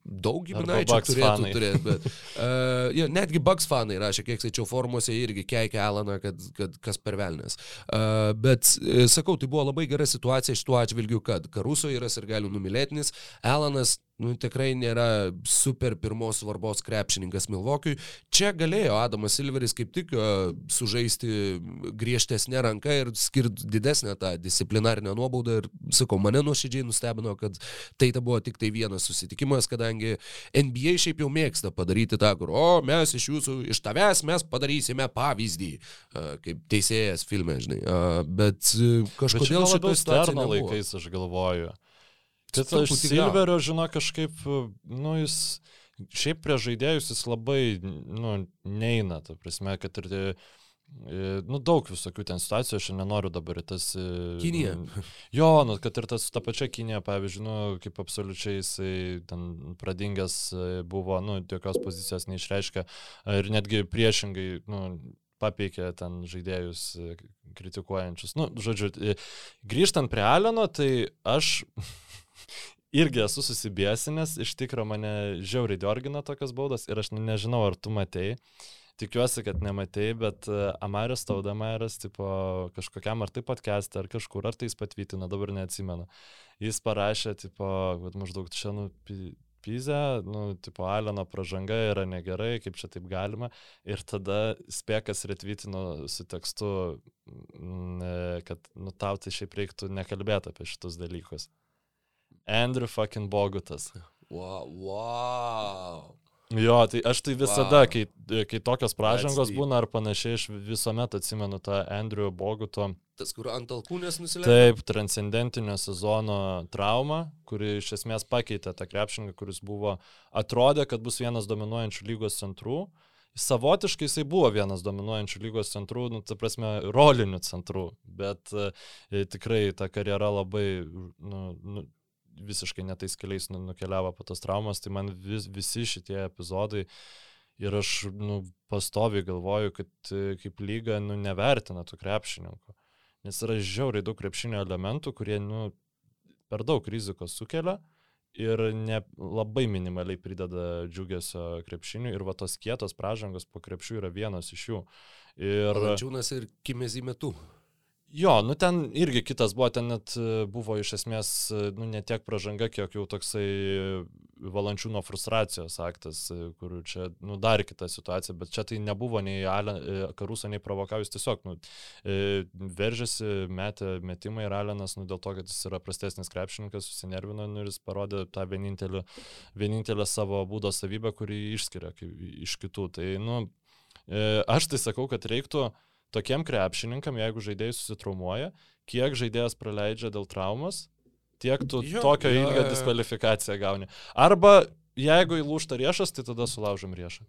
Daug giminaičių turėtų turėti, bet uh, jo, netgi Bugs fanai rašė, kiek skaičiau formuose irgi keikia Alaną, kad, kad kas per velnės. Uh, bet sakau, tai buvo labai gera situacija šituo atžvilgiu, kad Karuso yra ir galių numylėtinis, Alanas nu, tikrai nėra super pirmos svarbos krepšininkas Milvokiui. Čia galėjo Adamas Silveris kaip tik uh, sužaisti griežtesnę ranką ir skirti didesnę tą disciplinarinę nuobaudą. Ir sakau, mane nuoširdžiai nustebino, kad tai ta buvo tik tai vienas susitikimas, kadangi NBA šiaip jau mėgsta padaryti tą, kur, o mes iš jūsų, iš tavęs mes padarysime pavyzdį, uh, kaip teisėjas filme, žinai. Uh, bet kažkodėl šitą situaciją laikais aš galvoju. Kad aš Silverio, žinau, kažkaip, nu, jis šiaip prie žaidėjus jis labai, nu, neina, ta prasme, kad ir, nu, daug visokių ten situacijų, aš nenoriu dabar tas... Kinija. Jo, nu, kad ir tas, ta pačia Kinija, pavyzdžiui, nu, kaip absoliučiai jisai ten pradingęs buvo, nu, jokios pozicijos neišreiškia ir netgi priešingai, nu, papeikė ten žaidėjus kritikuojančius. Nu, žodžiu, grįžtant prie Aleno, tai aš irgi esu susibėsinęs, iš tikrųjų mane žiauriai diorgina tokios baudos ir aš nežinau, ar tu matei. Tikiuosi, kad nematei, bet e, Amaris Taudamaras, tipo, kažkokiam ar tai podcast'e, ar kažkur, ar tai jis patvytino, dabar neatsimenu. Jis parašė, tipo, kad maždaug čia, nu, Pizė, nu, tipo, Aleno pažanga yra negerai, kaip čia taip galima. Ir tada spėkas retvytino su tekstu, kad, nu, tau tai šiaip reiktų nekalbėti apie šitus dalykus. Andrew fucking Bogutas. Wow, wow. Jo, tai aš tai visada, wow. kai, kai tokios pražangos būna ar panašiai, aš visuomet atsimenu tą Andrew Boguto. Tas, kur ant alkūnės nusileidžia. Taip, transcendentinio sezono trauma, kuri iš esmės pakeitė tą krepšinką, kuris buvo, atrodė, kad bus vienas dominuojančių lygos centrų. Savotiškai jisai buvo vienas dominuojančių lygos centrų, nu, ta prasme, rolinių centrų, bet e, tikrai ta karjera labai, nu, nu, visiškai netais keliais nu, nukeliavo po tos traumas, tai man vis, visi šitie epizodai ir aš nu, pastoviai galvoju, kad e, kaip lyga nu, nevertina tų krepšininkų. Nes yra žiauriai daug krepšinio elementų, kurie nu, per daug rizikos sukelia ir ne, labai minimaliai prideda džiugesio krepšiniui ir va tos kietos pražangos po krepšių yra vienas iš jų. Ir... Valančiūnas ir Kimezi metu. Jo, nu ten irgi kitas buvo, ten net e, buvo iš esmės, e, nu ne tiek pražanga, kiek jau toksai valančių nuo frustracijos aktas, e, kur čia, nu dar kita situacija, bet čia tai nebuvo nei Alen, Karuso, nei provokavus, tiesiog, nu, veržėsi, metė metimą ir Alenas, nu dėl to, kad jis yra prastesnis krepšininkas, susinervino nu, ir jis parodė tą vienintelį, vienintelę savo būdo savybę, kurį išskiria iš kitų. Tai, nu, aš tai sakau, kad reiktų, tokiem krepšininkam, jeigu žaidėjai susitraumuoja, kiek žaidėjas praleidžia dėl traumas, tiek tu jo, tokio jo, ilgio diskvalifikaciją gauni. Arba jeigu įlūšta riešas, tai tada sulaužom riešą.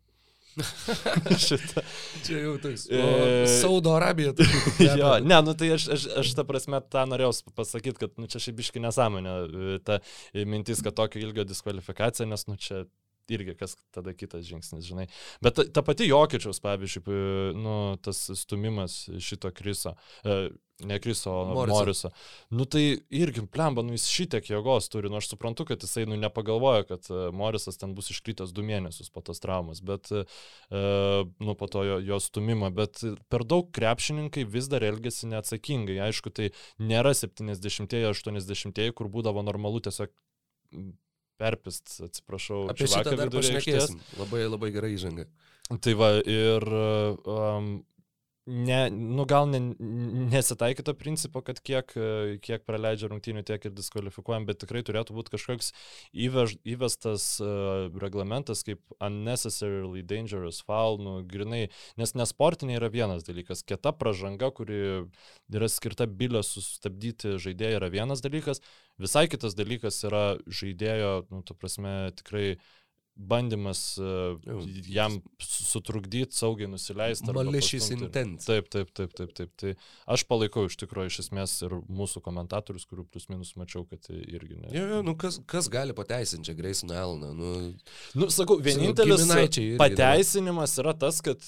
[LAUGHS] Šitą. Čia jau toks. E... Saudo Arabija. [LAUGHS] jo, ne, nu tai aš, aš, aš tą prasme tą norėjau pasakyti, kad nu, čia šiaip iški nesąmonė, e, ta mintis, kad tokio ilgio diskvalifikacija, nes nu čia irgi kas tada kitas žingsnis, žinai. Bet ta, ta pati Jokičiaus, pavyzdžiui, nu, tas stumimas šito Kriso, e, ne Kriso, o Moriso. Nu tai irgi, plemba, nu jis šitiek jėgos turi, nu aš suprantu, kad jisai, nu nepagalvoja, kad e, Morisas ten bus iškritęs du mėnesius po tos traumas, bet, e, nu po to jo, jo stumimo, bet per daug krepšininkai vis dar elgesi neatsakingai. Aišku, tai nėra 70-ieji, 80-ieji, kur būdavo normalu tiesiog perpist, atsiprašau. Apie šitą dar pašnekėsim. Labai, labai gerai įžanga. Tai va, ir um, ne, nu gal ne, nesitaikyto principo, kad kiek, kiek praleidžia rungtynių, tiek ir diskvalifikuojam, bet tikrai turėtų būti kažkoks įvež, įvestas uh, reglamentas kaip unnecessarily dangerous foul, nu, grinai, nes nesportiniai yra vienas dalykas, kieta pražanga, kuri yra skirta bilio sustabdyti žaidėją yra vienas dalykas, visai kitas dalykas yra žaidėjo, nu, tu prasme, tikrai bandymas uh, jam sutrukdyti, saugiai nusileisti. Malicious intent. Taip, taip, taip, taip, taip. Tai aš palaikau iš tikrųjų iš esmės ir mūsų komentatorius, kurių plus minus mačiau, kad irgi ne. Jo, jo, nu kas, kas gali pateisinti čia Graysoną Elną? Nu, nu, sakau, vienintelis pateisinimas yra tas, kad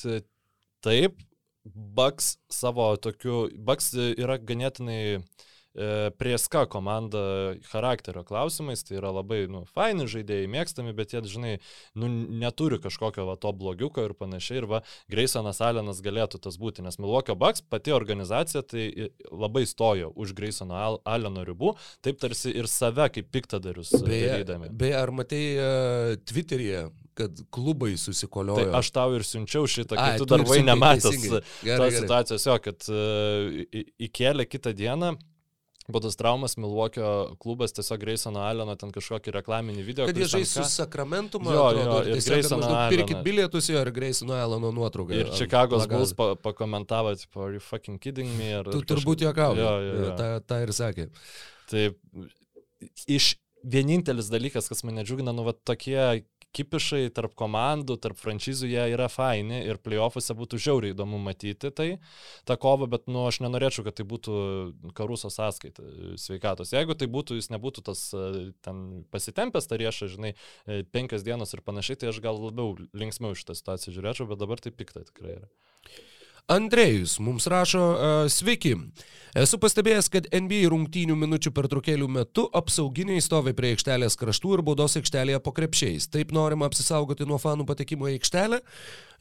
taip, Bucks savo tokiu, Bucks yra ganėtinai uh, E, Prieska komanda charakterio klausimais, tai yra labai, nu, faini žaidėjai, mėgstami, bet jie, žinai, nu, neturi kažkokio va, to blogiuko ir panašiai. Ir va, Greisonas Alenas galėtų tas būti, nes Milwaukee Bucks pati organizacija tai labai stojo už Greisono Al Aleno ribų, taip tarsi ir save kaip piktadarius darydami. Beje, ar matai uh, Twitter'yje kad klubai susikoliojo. Tai aš tau ir siunčiau šitą, kai Ai, tu dar buvai nematęs tos situacijos, jo, kad uh, įkėlė kitą dieną Po tos traumas Milvokio klubas tiesiog Graysono Alleno ten kažkokį reklaminį video. Kad jie žais su Sakramentu, man jo, atrodo, jo, ir Graysono Alleno. Pirkit bilietus jo ir Graysono Alleno nuotrauką. Ir Čikagos Bulls pa, pakomentavo, tipo, are you fucking kidding me? Ar, tu kažkaip... turbūt juokauji. Jo, jo, jo. Ta, ta ir sakė. Tai iš vienintelis dalykas, kas mane džiugina, nu, va, tokie kipišai tarp komandų, tarp franšizų jie yra faini ir playoffuose būtų žiauriai įdomu matyti tai, tą kovą, bet nu, aš nenorėčiau, kad tai būtų karuso sąskaita sveikatos. Jeigu tai būtų, jis nebūtų tas ten pasitempęs tą riešą, žinai, e, penkias dienas ir panašiai, tai aš gal labiau linksmiau šitą situaciją žiūrėčiau, bet dabar tai pikta tikrai yra. Andrėjus mums rašo, uh, sveiki. Esu pastebėjęs, kad NBA rungtynių minučių pertraukėlių metu apsauginiai stovi prie aikštelės kraštų ir baudos aikštelėje po krepšiais. Taip norima apsisaugoti nuo fanų patekimo į aikštelę.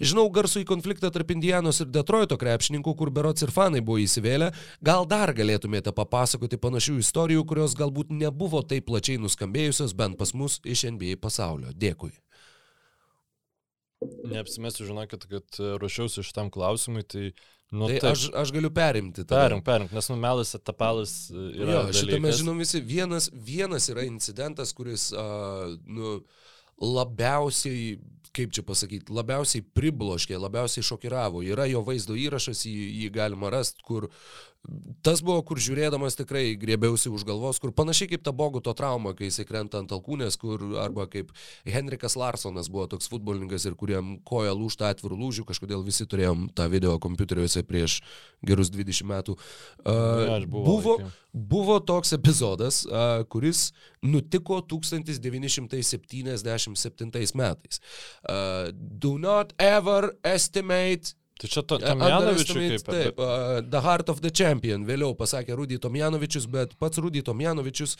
Žinau garsų į konfliktą tarp Indianos ir Detroito krepšininkų, kur berots ir fanai buvo įsivėlę. Gal dar galėtumėte papasakoti panašių istorijų, kurios galbūt nebuvo taip plačiai nuskambėjusios bent pas mus iš NBA pasaulio. Dėkui. Neapsimesiu, žinokit, kad e, ruošiausi šitam klausimui, tai... Nu, tai taip, aš, aš galiu perimti. Tada. Perim, perim, nes numelas etapalas e, yra. Jo, šitą mes žinom visi. Vienas, vienas yra incidentas, kuris uh, nu, labiausiai, kaip čia pasakyti, labiausiai pribloškė, labiausiai šokiravo. Yra jo vaizdo įrašas, jį, jį galima rasti, kur Tas buvo, kur žiūrėdamas tikrai grėbiausi už galvos, kur panašiai kaip ta Boguto trauma, kai jisai krenta ant alkūnės, kur arba kaip Henrikas Larsonas buvo toks futbolininkas ir kuriam koja lūšta atvirų lūžių, kažkodėl visi turėjom tą video kompiuteriuose prieš gerus 20 metų. Uh, buvo, buvo toks epizodas, uh, kuris nutiko 1977 metais. Uh, do not ever estimate Tai čia to, Tomjanovičius kaip? Taip, uh, The Heart of the Champion, vėliau pasakė Rudy Tomjanovičius, bet pats Rudy Tomjanovičius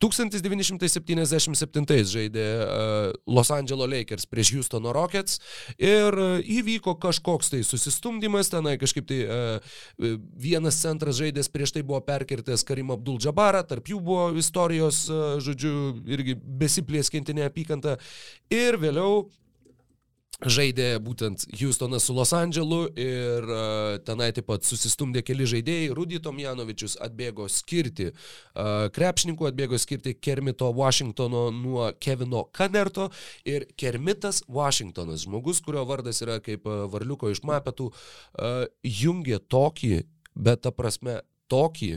1977 žaidė uh, Los Angeles Lakers prieš Houstono Rockets ir uh, įvyko kažkoks tai susistumdymas, tenai kažkaip tai uh, vienas centras žaidęs prieš tai buvo perkirtęs Karim Abdul Jabbarą, tarp jų buvo istorijos, uh, žodžiu, irgi besiplėskinti neapykantą ir vėliau žaidė būtent Houstonas su Los Andželu ir uh, tenai taip pat susistumdė keli žaidėjai. Rudy Tomjanovičius atbėgo skirti uh, krepšininkų, atbėgo skirti Kermito Washingtono nuo Kevino Kanerto ir Kermitas Washingtonas, žmogus, kurio vardas yra kaip uh, varliuko iš mapetų, jungė tokį, bet ta prasme tokį,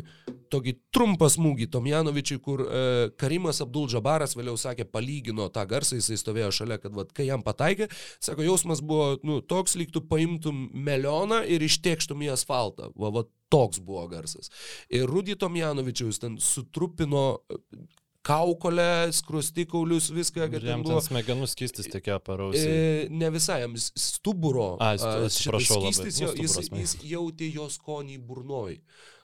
tokį trumpą smūgį Tomjanovičiui, kur e, Karimas Abdul Džabaras vėliau sakė, palygino tą garsą, jisai stovėjo šalia, kad vat, kai jam pataikė, sako, jausmas buvo nu, toks, lyg tu paimtum melioną ir ištiekštum į asfaltą. Va, va, toks buvo garsas. Ir Rudy Tomjanovičius ten sutrupino kaukolę, skrustikaulius, viską, kad jam ten smegenų skystis tekėjo parausi. E, ne visai, jam stuburo. A, atsiprašau, skystis, jo, jis, jis jautė jo skonį burnoj.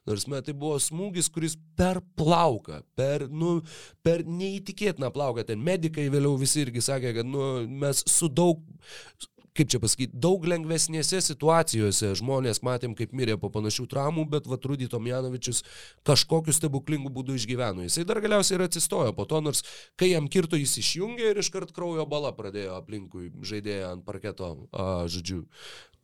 Nors met tai buvo smūgis, kuris per plauką, per, nu, per neįtikėtiną plauką. Ten medikai vėliau visi irgi sakė, kad nu, mes su daug kaip čia pasakyti, daug lengvesnėse situacijose žmonės matėm, kaip mirė po panašių traumų, bet Vatrudį Tomjanovičius kažkokiu stebuklingu būdu išgyveno. Jisai dar galiausiai ir atsistojo po to, nors kai jam kirto jis išjungė ir iškart kraujo bala pradėjo aplinkui žaidėją ant parketo, a, žodžiu,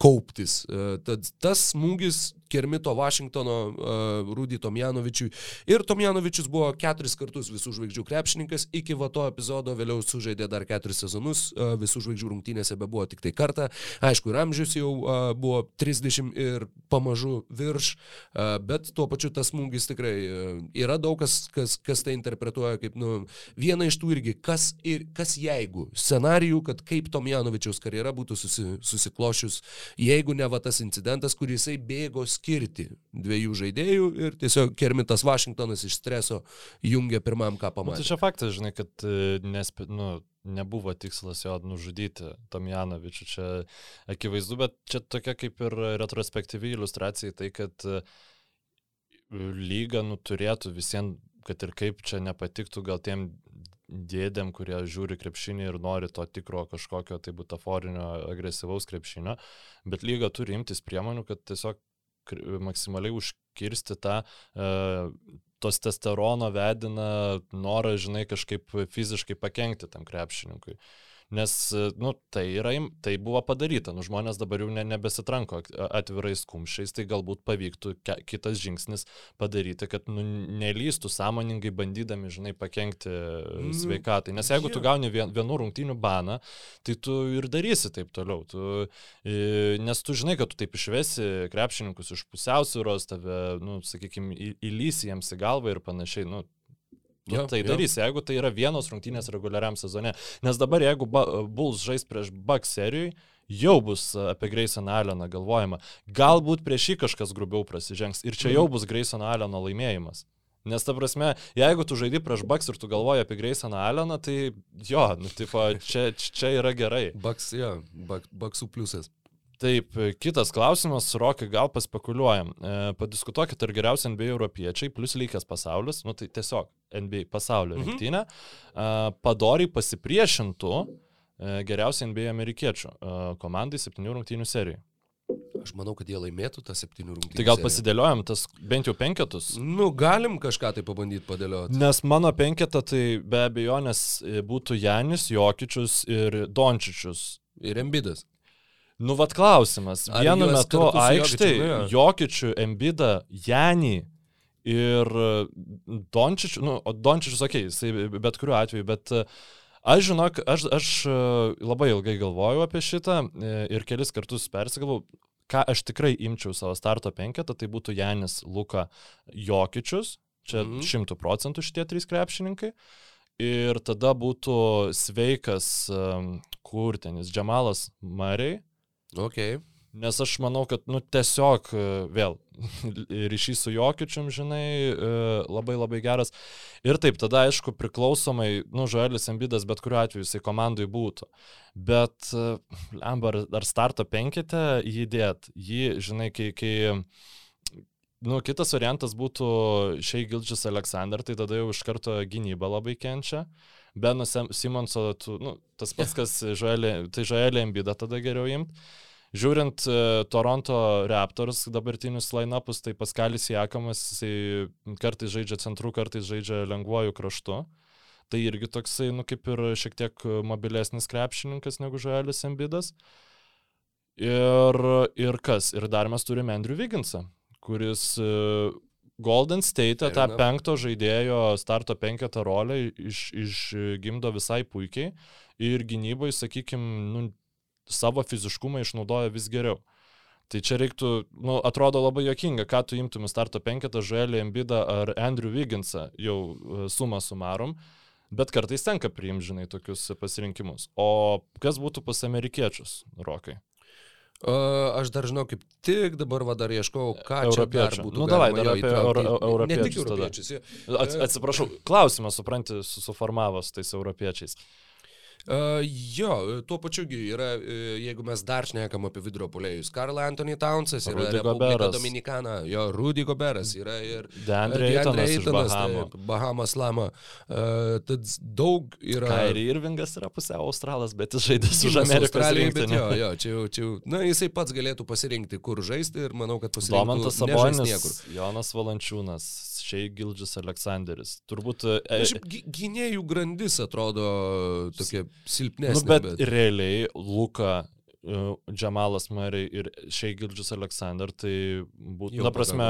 kauptis. E, tad tas smūgis Kermito Vašingtono uh, Rudy Tomjanovičiui. Ir Tomjanovičius buvo keturis kartus visų žvaigždžių krepšininkas, iki va to epizodo vėliau sužaidė dar keturis sezonus, uh, visų žvaigždžių rungtynėse be buvo tik tai kartą. Aišku, ir amžius jau a, buvo 30 ir pamažu virš, a, bet tuo pačiu tas smūgis tikrai a, yra daug kas, kas, kas tai interpretuoja kaip, nu, vieną iš tų irgi, kas, ir, kas jeigu, scenarijų, kad kaip Tomjanovičiaus karjera būtų susi, susiklošius, jeigu ne va tas incidentas, kurį jisai bėgo skirti dviejų žaidėjų ir tiesiog Kermitas Vašingtonas iš streso jungia pirmam, ką pamatė. Nu, tai čia faktas, žinai, kad e, nesp... nu, nebuvo tikslas jo nužudyti Tomjanovičių, čia akivaizdu, bet čia tokia kaip ir retrospektyvi iliustracija tai, kad e, lyga nu, turėtų visiems, kad ir kaip čia nepatiktų gal tiem dėdėm, kurie žiūri krepšinį ir nori to tikro kažkokio tai butaforinio agresyvaus krepšinio, bet lyga turi imtis priemonių, kad tiesiog maksimaliai užkirsti tą uh, testosterono vedina norą, žinai, kažkaip fiziškai pakengti tam krepšininkui. Nes, nu, tai, yra, tai buvo padaryta, nu, žmonės dabar jau ne, nebesitranko atvirais kumščiais, tai galbūt pavyktų ke, kitas žingsnis padaryti, kad nu, nelystų sąmoningai bandydami, žinai, pakengti mm. sveikatai. Nes jeigu tu gauni vien, vienų rungtynių baną, tai tu ir darysi taip toliau. Tu, nes tu žinai, kad tu taip išvesi krepšininkus iš pusiausvyros, tave, nu, sakykime, įlysi jiems į galvą ir panašiai. Nu, Nu, jo, tai jo. darys, jeigu tai yra vienos rungtynės reguliariam sezone. Nes dabar, jeigu Bulls žais prieš Bucks serijui, jau bus apie Graysoną Alleną galvojama. Galbūt prieš jį kažkas grubiau prasižengs ir čia jau mhm. bus Graysono Alleno laimėjimas. Nes ta prasme, jeigu tu žaidži prieš Bucks ir tu galvoji apie Graysoną Alleną, tai jo, nu, tipo, čia, čia yra gerai. Bucks, jo, Bucksų pliusas. Taip, kitas klausimas, Rokai, gal paspekuliuojam. E, padiskutuokit, ar geriausi NBA europiečiai, plus lygęs pasaulis, nu tai tiesiog NBA pasaulio mhm. rinktinė, e, padoriai pasipriešintų e, geriausiai NBA amerikiečių e, komandai septynių rungtynių serijai. Aš manau, kad jie laimėtų tą septynių rungtynių. Tai gal seriją. pasidėliojam tas bent jau penketus? Nu, galim kažką tai pabandyti padėlioti. Nes mano penketą tai be abejonės būtų Janis, Jokičius ir Dončičius. Ir Embidas. Nu, vad klausimas. Vienu metu aikštai Jokičių, Embidą, Janį ir e, Dončičių, nu, Dončičius, okei, okay, jisai bet kuriuo atveju, bet e, aš žinok, aš, aš e, labai ilgai galvojau apie šitą ir kelis kartus persigalvau, ką aš tikrai imčiau savo starto penketą, tai būtų Janis Luka Jokičius, čia mhm. šimtų mm. procentų šitie trys krepšininkai. Ir tada būtų sveikas, kur tenis, Džemalas Mariai, Okay. Nes aš manau, kad, nu, tiesiog e, vėl [LAUGHS] ryšys su Jokičium, žinai, e, labai labai geras. Ir taip, tada, aišku, priklausomai, nu, Žoelis Embidas bet kuriuo atveju jisai komandai būtų. Bet, e, lemba, ar, ar starto penkite jį dėt, jį, žinai, kai, kai Nu, kitas variantas būtų šiai Gilčius Aleksandr, tai tada jau iš karto gynyba labai kenčia. Beno Simonso, tu, nu, tas pats, [LAUGHS] kas Žoelė, tai Žoelė Embida tada geriau imti. Žiūrint uh, Toronto Raptors dabartinius line-upus, tai Paskalis Jakamas, jisai kartais žaidžia centru, kartais žaidžia lengvuoju kraštu. Tai irgi toksai, nu, kaip ir šiek tiek mobilesnis krepšininkas negu Žoelis Embidas. Ir, ir kas? Ir dar mes turime Andrew Vigginsą, kuris uh, Golden State tą penkto žaidėjo starto penketą rolę iš, išgimdo visai puikiai ir gynyboje, sakykime, nu, savo fiziškumą išnaudoja vis geriau. Tai čia reiktų, nu, atrodo labai jokinga, ką tu imtum starto penketą, Žuelį Embidą ar Andrew Wigginsą, jau e, sumą sumarom, bet kartais tenka priimti, žinai, tokius pasirinkimus. O kas būtų pas amerikiečius, Rokai? Aš dar žinau, kaip tik dabar va, dar ieškau, ką čia dar būtų. Nu, davai, dar apie euro, europiečius. Ne tik europiečius. Atsiprašau, klausimą supranti, suformavos tais europiečiais. Uh, jo, tuo pačiu yra, uh, jeigu mes dar šnekam apie vidurio polėjus, Karl Anthony Townsas yra Rudy Republika Goberas. Dominikana, jo, Rudy Goberas yra ir Deandre Eitonas, tai, Bahamas Lama. Uh, tad daug yra. Kairi Irvingas yra pusiau australas, bet jis žaidė su Amerikos rinktinė. Jo, jo, čia jau, čia jau, na, jisai pats galėtų pasirinkti, kur žaisti ir manau, kad pasirinktų. Domantas Sabonis, Jonas Valančiūnas, Šiai Gildžis Aleksandris. Turbūt... E, Šiaip gynėjų grandis atrodo tokia silpnesnė. Nu, bet, bet realiai Luka e, Džamalas Murray ir Šiai Gildžis Aleksandr, tai būtų, na prasme,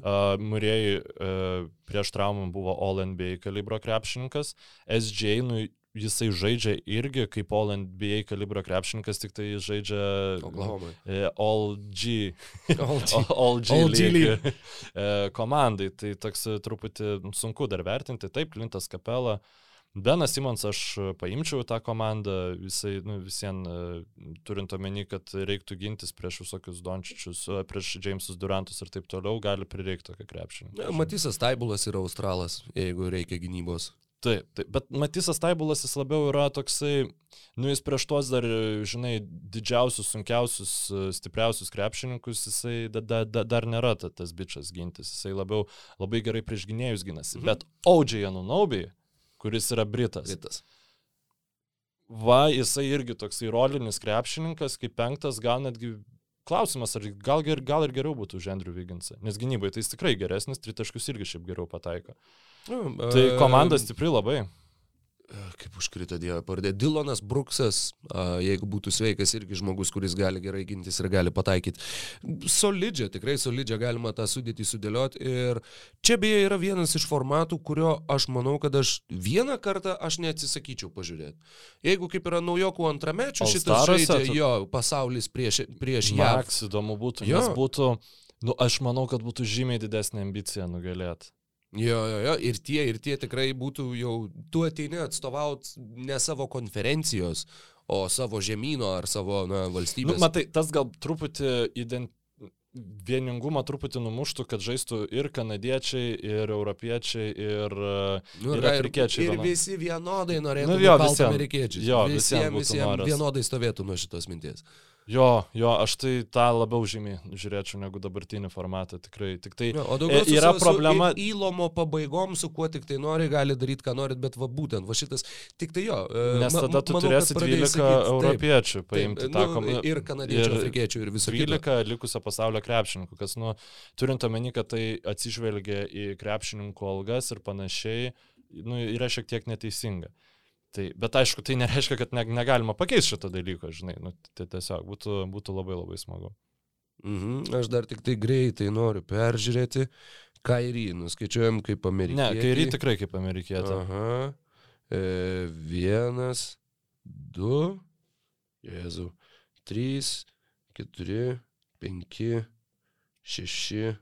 uh, Murray uh, prieš traumą buvo All NBA kalibro krepšininkas, SJ, nu, jisai žaidžia irgi kaip All NBA kalibro krepšininkas, tik tai žaidžia Oklahoma. e, All G, All G. [LAUGHS] All G, All G League, e, komandai. Tai toks e, truputį sunku dar vertinti. Taip, Klintas Kapela. Benas Simons aš paimčiau tą komandą, visai, nu, visien e, turint omeny, kad reiktų gintis prieš visokius Dončičius, prieš Jamesus Durantus ir taip toliau, gali prireikti tokio krepšinio. Matysas Taibulas yra Australas, jeigu reikia gynybos. Taip, taip, bet Matysas Taibulas jis labiau yra toksai, nu jis prieš tuos dar, žinai, didžiausius, sunkiausius, stipriausius krepšininkus, jisai da, da, da, dar nėra ta, tas bičias gintis, jisai labiau labai gerai prieš gynėjus gynasi. Mhm. Bet Audžiai Anunobi, kuris yra Britas. Britas. Va, jisai irgi toksai rolinis krepšininkas, kaip penktas, gal netgi klausimas, ar gal, gal ir geriau būtų už Andrew Vigginsą, nes gynybai tai jis tikrai geresnis, tritaškius irgi šiaip geriau pataiko. Nu, Tai e, komanda stipri labai. Kaip užkrito Dievo pardė. Dilonas Bruksas, jeigu būtų sveikas, irgi žmogus, kuris gali gerai gintis ir gali pataikyti. Solidžią, tikrai solidžią galima tą sudėtį sudėlioti. Ir čia beje yra vienas iš formatų, kurio aš manau, kad aš vieną kartą aš neatsisakyčiau pažiūrėti. Jeigu kaip yra naujokų antramečių šitas žaidžia, tu- jo, pasaulis prieš, prieš ją. Maks įdomu būtų, Jo. nes būtų, nu aš manau, kad būtų žymiai didesnė ambicija nugalėti. Jo, jo, jo, ir tie, ir tie tikrai būtų jau, tu ateini atstovaut ne savo konferencijos, o savo žemynų ar savo na, Nu, valstybės. matai, tas gal truputį ident... vieningumą truputį numuštų, kad žaistų ir kanadiečiai, ir europiečiai, ir, Nu, ir yra afrikiečiai. Ir vienodai. visi vienodai norėtų Nu, nu, jo, jo, visiem. amerikiečius. Jo, visiem visiems, visiems noras. vienodai stovėtų nuo šitos minties. Jo, jo, aš tai tą labiau žymiai žiūrėčiau negu dabartinį formatą, tikrai. Tik tai Jo, o daugiau su, yra su, problema. Su įlomo pabaigom, su kuo tik tai nori, gali daryti, ką norit, bet va būtent, va šitas, tik tai jo. e, Nes ma- tada tu manau, turėsi pradėjai 12 sakyt, taip, europiečių taip, paimti nu, tą komandą. Ir kanadiečių, afrikiečių ir kito. 12 likusio pasaulio krepšininkų, kas, nu, turint omeny, kad tai atsižvelgia į krepšininkų algas ir panašiai, nu, yra šiek tiek neteisinga. Tai, bet aišku, tai nereiškia, kad ne, negalima pakeisti šito dalyko, žinai, nu, tai tiesiog būtų, būtų labai labai smagu. Mhm, aš dar tik tai greitai noriu peržiūrėti. Kairį nuskaičiuojam kaip Ne, amerikiečiai. kairį tikrai kaip amerikietė. Aha. E, vienas, du, Jėzau, trys, keturi, penki, šeši,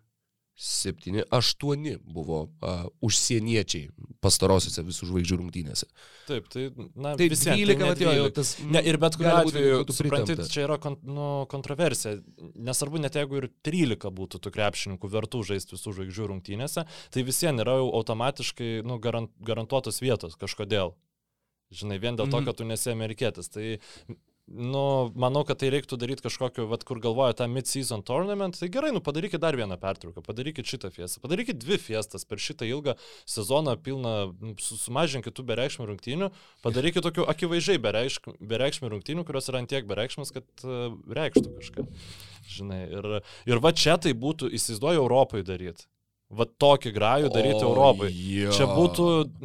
septyni, aštuoni buvo a, užsieniečiai pastarosiuose visų žvaigždžių rungtynėse. Taip, tai, na, Tai visiem, 12, ne vat jo, 12. tas, Ne, ir bet kuriuo atveju, pritempta. čia yra kon, nu, kontroversija. Nesvarbu, net jeigu ir 13 būtų tų krepšininkų vertų žaisti visų žvaigždžių rungtynėse, tai visiems yra jau automatiškai nu, garant, garantuotos vietos kažkodėl. Žinai, vien dėl to, Mhm. kad tu nesi amerikietis. Tai, nu, manau, kad tai reiktų daryti kažkokiu, vat, kur galvoja tą mid-season tournament, tai gerai, nu, padarykit dar vieną pertrauką, padarykit šitą fiestą, padarykit dvi fiestas per šitą ilgą sezoną pilną, nu, su- sumažinkit tų bereikšmių rungtynių, padarykit tokių akivaizdžiai bereikšm- bereikšmių rungtynių, kurios yra antiek bereikšmas, kad uh, reikštų kažką. Žinai, ir, ir va čia tai būtų, įsivaizduoju, Europai daryti. Va tokį grajų daryti O, Europai. jo. Čia būtų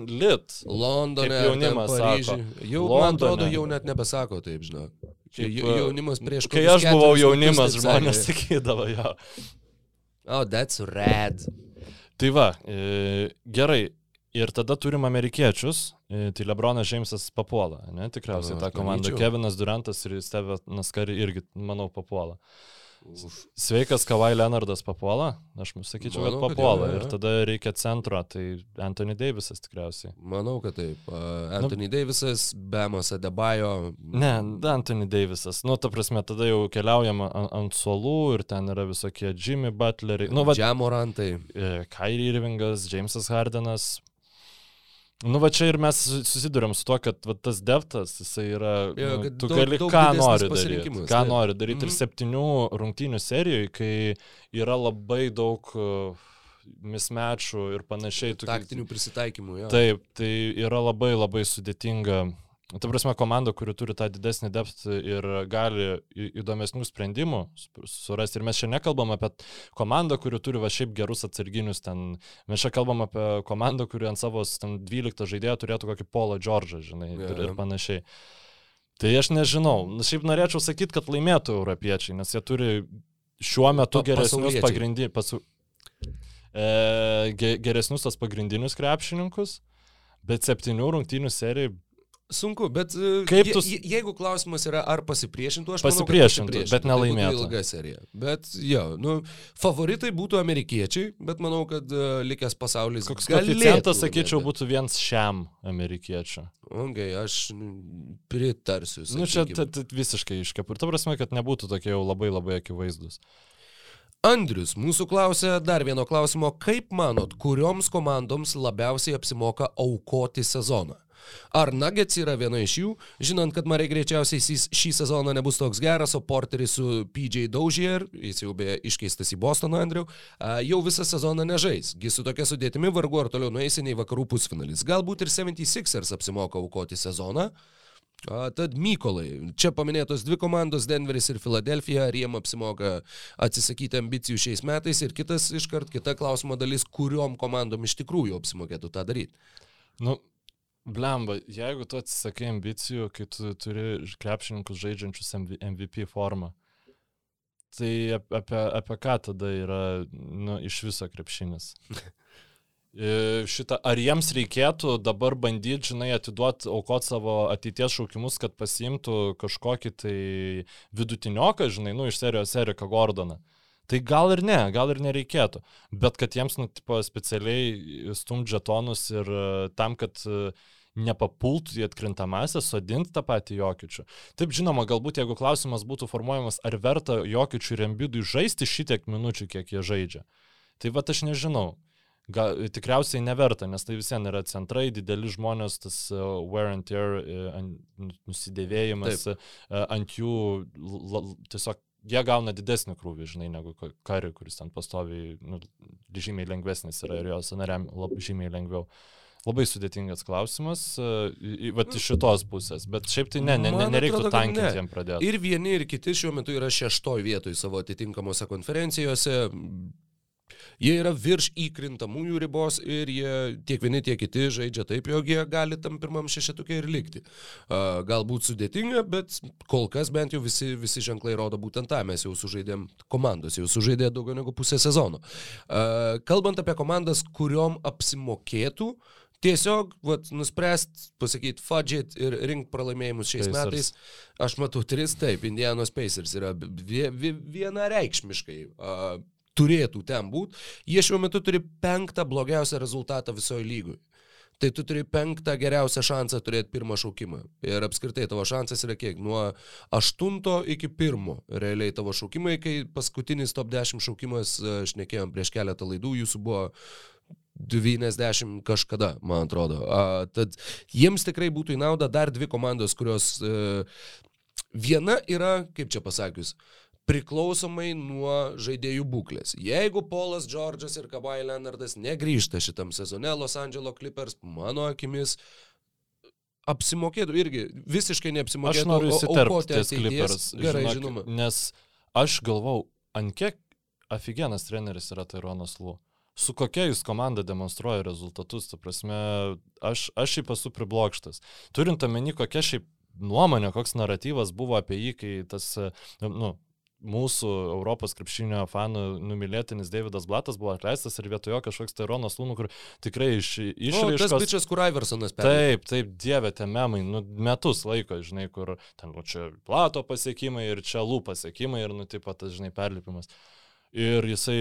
lit. Londone, jaunimas sako. Jau, man Londone. atrodo, jau net nebesako taip, žinok. Čia jau- jaunimas prieš Kai kokius aš buvau jaunimas, žmonės sakydavo jo. Oh, that's rad. Tai va, e, gerai. Ir tada turim amerikiečius, e, tai Lebronas Džeimsas papuola, ne, tikriausiai tą komandą. Kevinas Durantas ir Stevenas Kari irgi, manau, papuola. Uf. Sveikas Kavai Leonardas papuola, aš sakyčiau, kad Manau, kad papuola. jo, jo, Ir tada reikia centro, tai Anthony Davisas tikriausiai. Manau, kad taip. Uh, Anthony Davisas, Bemas Adebayo. Ne, Anthony Davisas. Nu, ta prasme, tada jau keliaujama ant, ant suolų ir ten yra visokie Jimmy Butleriai. Nu, va, Džiamorantai. Kairi Irvingas, Jamesas Hardenas. Nu, va čia ir mes susidurėm su to, kad va, tas deftas, jisai yra, Jo, nu, tu daug- gali daug ką nori daryti. Ką taip. nori daryti Mhm. ir septynių rungtynių serijoje, kai yra labai daug uh, mismečų ir panašiai. Taktinių prisitaikymų. Jo. Taip, tai yra labai labai sudėtinga. Ta prasme, komanda, kuri turi tą didesnį depth ir gali įdomesnių sprendimų sp- surasti. Ir mes čia nekalbam apie komandą, kuri turi va šiaip gerus atsarginius. Ten. Mes čia kalbam apie komandą, kuri ant savo ten, 12 žaidėjo turėtų kokį Polo Džordžą, žinai, Jo, ir, ir panašiai. Tai aš nežinau. Na, Šiaip norėčiau sakyti, kad laimėtų europiečiai, nes jie turi šiuo metu Pa- geresnius pagrindinius. Pasu... E, ge, geresnius tos pagrindinius krepšininkus, bet septynių rungtynių serijai Sunku, bet e, Kaip tu- je, je, jeigu klausimas yra, ar pasipriešintų, aš Pasipriešintų, manau, kad bet nelaimėtų. Tai ilga serija. Bet jo, nu, favoritai būtų amerikiečiai, bet manau, kad uh, likęs pasaulis. Koks koeficientas, sakyčiau, būtų viens šiam amerikiečiu. Okay, aš pritarsiu. Nu, čia t- t- visiškai iškep. Ir ta prasme, kad nebūtų tokie jau labai labai akivaizdus. Andrius mūsų klausė dar vieno klausimo. Kaip manot, kurioms komandoms labiausiai apsimoka aukoti sezoną? Ar Nuggets yra viena iš jų, žinant, kad Marė greičiausiai šį, sezoną nebus toks geras, o Porteris su PJ Daužier, jis jau beje iškeistas į Bostoną, Andriu, jau visą sezoną nežais. Gi su tokia sudėtimi vargu ar toliau nueisime į vakarų pusfinalis. Galbūt ir 76ers apsimoka aukoti sezoną. A, tad Mykolai, čia paminėtos dvi komandos, Denveris ir Filadelfija, ar jiem apsimoka atsisakyti ambicijų šiais metais ir kitas iškart, kita klausimo dalis, kuriuom komandom iš tikrųjų apsimokėtų tą daryti. Nu, blemba, jeigu tu atsisakai ambicijų, kai tu turi krepšininkus žaidžiančius MV- MVP formą, tai ap- apie, apie ką tada yra nu, iš viso krepšinis? [LAUGHS] E, Šitą, ar jiems reikėtų dabar bandyti, žinai, atiduoti, aukoti savo ateities šaukimus, kad pasiimtų kažkokį tai vidutinioką, žinai, nu, iš serijos Erika Gordoną. Tai gal ir ne, gal ir nereikėtų. Bet kad jiems, nu, tipo, specialiai stumdžia tonus ir e, tam, kad e, nepapultų į atkrintamąsią, sodinti tą patį Jokičių. Taip, žinoma, galbūt jeigu klausimas būtų formuojamas, ar verta Jokičių ir Embidui žaisti šitiek minučių, kiek jie žaidžia. Tai va aš nežinau. Gal, tikriausiai neverta, nes tai visiems yra centrai, dideli žmonės, tas uh, wear and tear, nusidėvėjimas uh, ant jų, l- l- tiesiog jie gauna didesnį krūvį, žinai, negu ka- kari, kuris ten pastoviai, nu, žymiai lengvesnis yra ir jo sanariam labai žymiai lengviau. Labai sudėtingas klausimas, į- vat iš šitos pusės, bet šiaip tai ne, ne, ne nereiktų atrodo, tankinti ne. jiem pradėti. Ir vieni, ir kiti šiuo metu yra šeštoj vietoj savo atitinkamose konferencijose. Jie yra virš įkrintamųjų ribos ir jie tiek vieni, tiek kiti žaidžia taip, jog jie gali tam pirmam šešetukė ir likti. Galbūt sudėtinga, bet kol kas bent jau visi, visi ženklai rodo būtent tą. Mes jau sužaidėm, komandos jau sužaidė daugiau negu pusę sezono. Kalbant apie komandas, kuriuom apsimokėtų, tiesiog vat, nuspręst, pasakyti fudget ir rink pralaimėjimus šiais Pacers. metais. Aš matau tris, taip, Indianos Pacers yra vie, vie, vienareikšmiškai uh, turėtų ten būti. Jie šiuo metu turi penktą blogiausią rezultatą visoje lygoje. Tai tu turi penktą geriausią šansą turėti pirmą šaukimą. Ir apskritai tavo šansas yra kiek? Nuo aštunto iki pirmo. Realiai tavo šaukimai, kai paskutinis top 10 šaukimas, e, šnekėjom prieš keletą laidų, jūsų buvo 90 kažkada, man atrodo. A, tad jiems tikrai būtų į naudą dar dvi komandos, kurios e, viena yra, kaip čia pasakius, priklausomai nuo žaidėjų būklės. Jeigu Polas Džordžas ir Kawhi Leonardas negrįžta šitam sezone Los Angeles Clippers, mano akimis, apsimokėtų irgi visiškai neapsimokėtų. Aš noriu įsiterpti ties. Clippers. Gerai, žinok, žinoma. Nes aš galvau, ant kiek aфиgenas treneris yra Taironas Lu. Su kokia jūs komanda demonstruoja rezultatus, ta prasme, aš, aš šiaip esu priblokštas. Turint omeny, kokia šiaip nuomonė, koks naratyvas buvo apie jį, kai tas, nu, mūsų Europos krepšinio fanų numylėtinis Davidas Blatas buvo atleistas ir vietojo kažkoks Taironas Lūnų, kur tikrai iš, O, tas išraiškos... bičias, kur Iversonas perėjo. Taip, taip, dievė, tie memai, nu, metus laiko, žinai, kur ten, nu, čia plato pasiekimai ir čia lū pasiekimai ir, nu, taip pat, tas, žinai, perlipimas. Ir jisai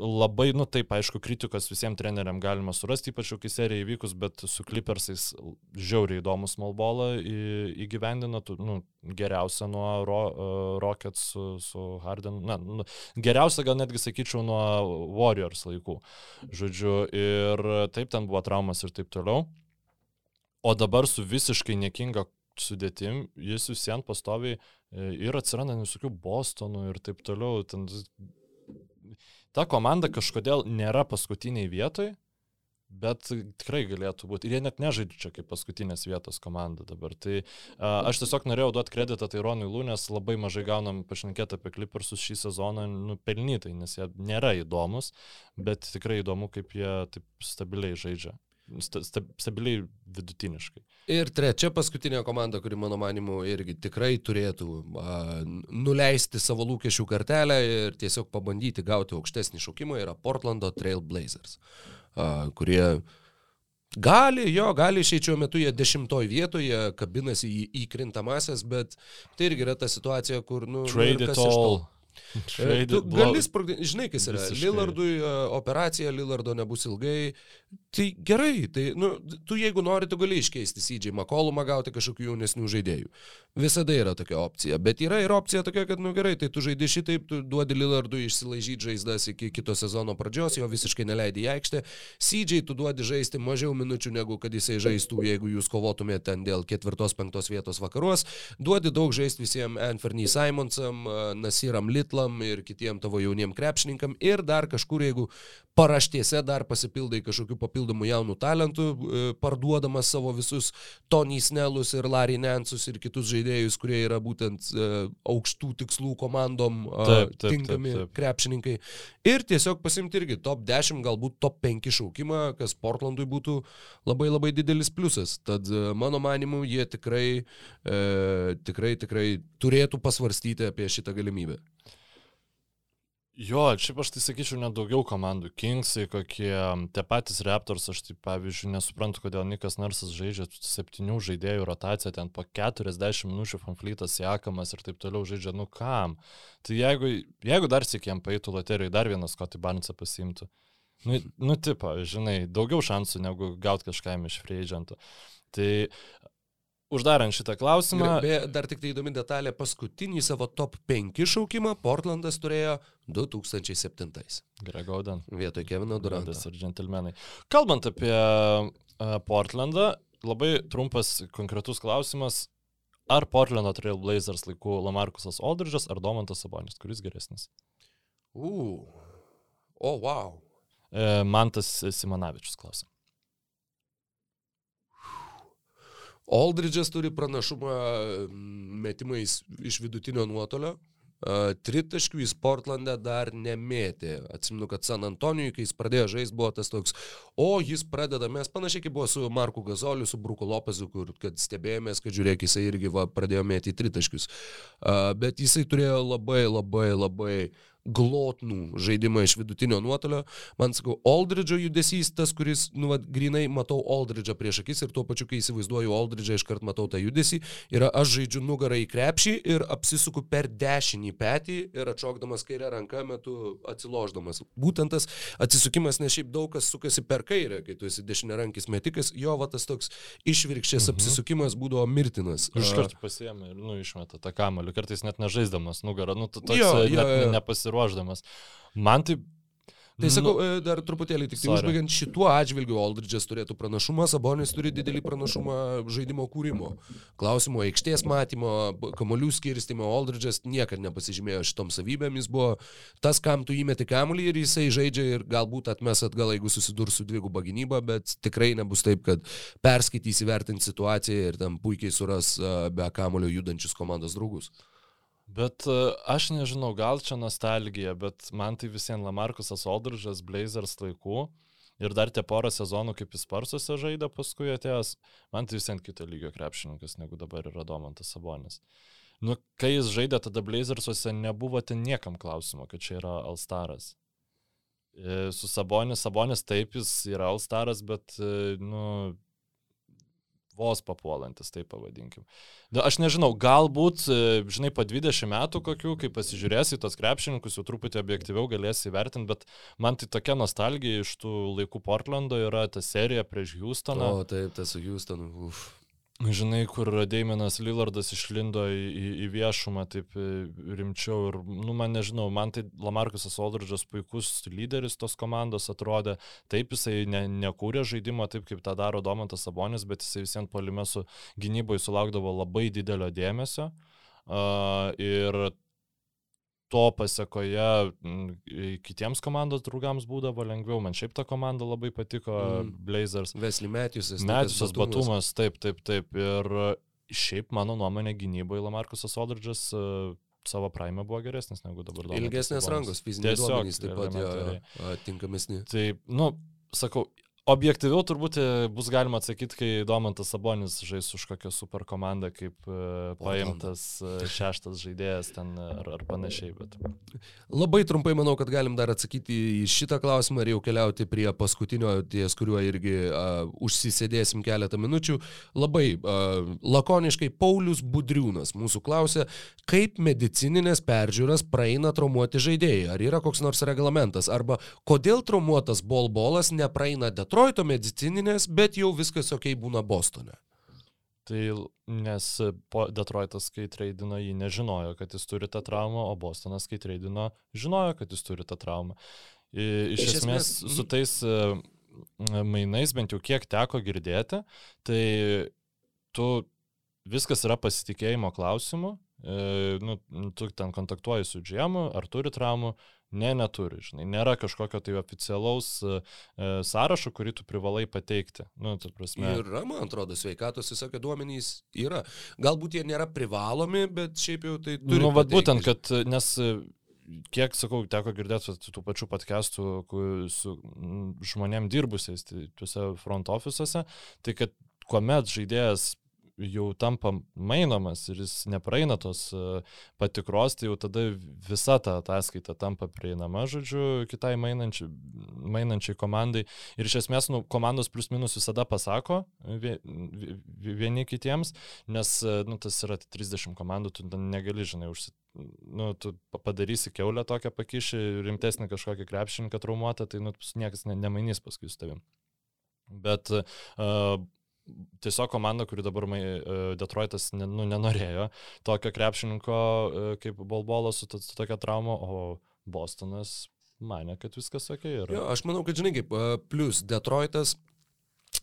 labai, nu, taip, aišku, kritikos visiems treneriam galima surasti, ypač jau kai serija įvykus, bet su Clippersais žiauriai įdomų smallbolą į- įgyvendino, nu, geriausia nuo ro, uh, Rockets su, su Harden, na, nu, geriausia gal netgi sakyčiau nuo Warriors laikų. Žodžiu, ir taip ten buvo traumas ir taip toliau. O dabar su visiškai niekinga sudėtim, jis visiems pastoviai e, ir atsiranda visokių Bostonų ir taip toliau. Ten, ta komanda kažkodėl nėra paskutiniai vietoj, bet tikrai galėtų būti. Ir jie net nežaidžia čia kaip paskutinės vietos komanda dabar. Tai a, aš tiesiog norėjau duoti kreditą Taironui Lū, nes labai mažai gaunam pašnekėti apie Clippersus šį sezoną nupelnytai, nes jie nėra įdomus, bet tikrai įdomu, kaip jie taip stabiliai žaidžia. Sta, sta, stabiliai vidutiniškai. Ir trečia paskutinė komanda, kuri mano manimu irgi tikrai turėtų a, nuleisti savo lūkesčių kartelę ir tiesiog pabandyti gauti aukštesnį šaukimą, yra Portlando Trail Blazers, a, kurie Gali, jo, gali išeičio metu jie dešimtoj vietoje, kabinasi į įkrintamasias, bet tai irgi yra ta situacija, kur, nu, Trade nu it all. E, tu gali sprogdinti, žinai, kas yra. Visiškai. Lillardui operacija, Lillardo nebus ilgai. Tai gerai, tai, nu, tu jeigu nori, tu gali iškeisti CJ McCollumą, gauti kažkokių jaunesnių žaidėjų. Visada yra tokia opcija. Bet yra ir opcija tokia, kad, nu gerai, tai tu žaidži šitaip, tu duodi Lillardui išsilaižyti žaizdas iki kito sezono pradžios, jo visiškai neleidai į aikštę. CJ tu duodi žaisti mažiau minučių, negu kad jisai žaistų, jeigu jūs kovotumėte ten dėl ketvirtos, penktos vietos vakaruos. Duodi daug žaisti visiems Anthony Simonsam, Nasiram Litlam ir kitiem tavo jauniem krepšininkam. Ir dar kažkur, jeigu paraštėse dar pasipildai kažkokių papildomų jaunų talentų, e, parduodamas savo visus Tony Snellus ir Larry Nansus ir kitus žaidėjus, kurie yra būtent e, aukštų tikslų komandom taip, taip, tinkami taip, taip. krepšininkai. Ir tiesiog pasimti irgi top 10, galbūt top 5 šaukimą, kas Portlandui būtų labai labai didelis pliusas. Tad e, mano manimu, jie tikrai, e, tikrai, tikrai turėtų pasvarstyti apie šitą galimybę. Jo, šiaip aš tai sakyčiau net daugiau komandų. Kingsai, kokie tie patys Raptors, aš tai pavyzdžiui nesuprantu, kodėl Nikas Narsas žaidžia septynių žaidėjų rotaciją, ten po 40 minučių konfliktas Jakamas ir taip toliau žaidžia, nu kam. Tai jeigu, jeigu dar sėkiam paėtų loterijoje, dar vienas Scotty Barnesą pasimtų. Nu, nu, tipo, žinai, daugiau šansų negu gauti kažkam iš free agentų. Tai Uždarant šitą klausimą. Beje, dar tik tai įdomi detalė, paskutinį savo top 5 šaukimą Portlandas turėjo 2007. Gregaudan. Vietoj Kevino Durantas ir džentelmenai. Kalbant apie uh, Portlandą, labai trumpas konkretus klausimas. Ar Portlando Trail Blazers laikų Lamarkusas Aldridge'as ar Domantas Sabonis, kuris geresnis? U. O, oh, wow. E, Mantas Simonavičius klausia. Aldridge'as turi pranašumą metimais iš vidutinio nuotolio. Tritaškių į Portlandą dar nemėtė. Atsimenu, kad San Antonijui, kai jis pradėjo žaisti, buvo tas toks, o jis pradeda, mes panašiai kaip buvo su Marku Gazoliu, su Bruku Lopezu, kur kad stebėjomės, kad žiūrėk, jisai irgi va, pradėjo mėtyti tritaškius. Bet jisai turėjo labai, labai, labai glotnų žaidimą iš vidutinio nuotolio. Man sakau, Aldridge'o judesys, tas, kuris, nu, va, grinai matau Aldridge'ą prieš akis ir tuo pačiu, kai įsivaizduoju Aldridge'ą, iškart matau tą judesį, yra aš žaidžiu nugarą į krepšį ir apsisuku per dešinį petį ir atšokdamas kairę ranką metu atsiloždamas. Būtent tas atsisukimas, nes šiaip daug kas sukasi per kairę, kai tu esi dešinė rankis metikas, jo va tas toks išvirkščias mhm. apsisukimas būdavo mirtinas. Iškart pasiemė ir, nu, išmeta tą kamalį, kartais net nežaisdamas nugarą, nu, toks jo, besiruoždamas. Man tai Tai sakau, nu, dar truputėlį tik tai užbaigiant šituo atžvilgiu, Aldridge'as turėtų pranašumą, Sabonis turi didelį pranašumą žaidimo kūrimo. Klausimo aikštės matymo, kamolių skirstimo, Aldridge'as niekada nepasižymėjo šitom savybėm, jis buvo tas, kam tu įmeti kamolį ir jisai žaidžia ir galbūt atmes atgal, jeigu susidurs su dviguba gynyba, bet tikrai nebus taip, kad perskaitys įvertinti situaciją ir tam puikiai suras be kamolio judančius komandos draugus. Bet e, aš nežinau, gal čia nostalgija, bet man tai visiems Lamarkusas Aldridžas, Blazers laikų ir dar tie porą sezonų, kaip jis Parsuose žaidė paskui atėjęs, man tai visiems kito lygio krepšininkas, negu dabar yra Domantas Sabonis. Nu, kai jis žaidė tada Blazersuose, nebuvo ten niekam klausimo, kad čia yra Alstaras. E, su Sabonis, Sabonis taip, jis yra Alstaras, bet, e, nu, vos papuolantis, taip pavadinkim. Aš nežinau, galbūt, e, žinai, po 20 metų kokių, kai pasižiūrėsi tos krepšininkus, jau truputį objektyviau galėsi įvertinti, bet man tai tokia nostalgija iš tų laikų Portlando yra ta serija prieš Houstoną. O, taip, tas su Houstonu, uf. Žinai, kur Deiminas Lillardas išlindo į, į, į viešumą taip e, rimčiau ir, nu, man nežinau, man tai Lamarkusas Aldridžas puikus lyderis tos komandos atrodė. Taip, jisai ne, nekūrė žaidimo taip, kaip tą daro Domantas Sabonis, bet jisai visiems polime su gynyboje sulaukdavo labai didelio dėmesio. Uh, ir to pasiekoje kitiems komandos draugams būdavo lengviau. Man šiaip ta komanda labai patiko, mm. Blazers. Wesley Matthewsas. Matthewsas Batumas, taip, taip, taip. Ir šiaip mano nuomonė gynyboje Lamarkusas Aldridge'as uh, savo praime buvo geresnis negu dabar. Ilgesnės rankos, fiziniai duomenys taip pat jo, tinkamesni. Taip, nu, sakau, Objektyviau turbūt e, bus galima atsakyti, kai Domantas Sabonis žais už kokią super komandą, kaip uh, paimtas uh, šeštas žaidėjas ten ar, ar panašiai. Bet... Labai trumpai manau, kad galim dar atsakyti į šitą klausimą ir jau keliauti prie paskutinio, ties kuriuo irgi uh, užsisėdėsim keletą minučių. Labai uh, lakoniškai Paulius Budriūnas mūsų klausė, kaip medicininės peržiūras praeina traumuoti žaidėjai. Ar yra koks nors reglamentas? Arba kodėl traumuotas bolbolas nepraeina Detroit? Detroito medicininės, bet jau viskas ok būna Bostone. Tai nes po Detroitas, kai treidino, jį nežinojo, kad jis turi tą traumą, o Bostonas, kai treidino, žinojo, kad jis turi tą traumą. Iš, Iš esmės, esmės su tais e, mainais, bent jau kiek teko girdėti, tai tu viskas yra pasitikėjimo klausimu, e, nu, tu ten kontaktuoji su džiemu, ar turi traumų, Ne, neturi, žinai, nėra kažkokio tai oficialaus e, e, sąrašo, kurį tu privalai pateikti. Nu, prasme... Yra, man atrodo, sveikatos visokie duomenys yra. Galbūt jie nėra privalomi, bet šiaip jau tai turi. Nu, vad būtent, kad, nes kiek, sakau, teko girdėti tų pačių podcastų su žmonėm dirbusiais tai tuose front ofisuose, tai kad kuomet žaidėjas jau tampa mainomas ir jis nepraeina tos e, patikros, tai jau tada visa ta ataskaita tampa prieinama, žodžiu, kitai mainančiai, mainančiai komandai. Ir iš esmės, nu, komandos plus minus visada pasako vieni kitiems, nes, e, nu, tas yra 30 komandų, tu negali, žinai, užsit nu, tu padarysi keulę tokią pakišį, rimtesnį kažkokį krepšininką traumuotą, tai nu, niekas ne, nemainys paskui su tavim. Bet uh, tiesiog komanda, kuri dabar mai, e, Detroitas nu, nenorėjo tokio krepšininko e, kaip Bolbolas su, su tokia trauma, o Bostonas mane, kad viskas sakė. Okay jo, aš manau, kad žinai kaip, e, plus Detroitas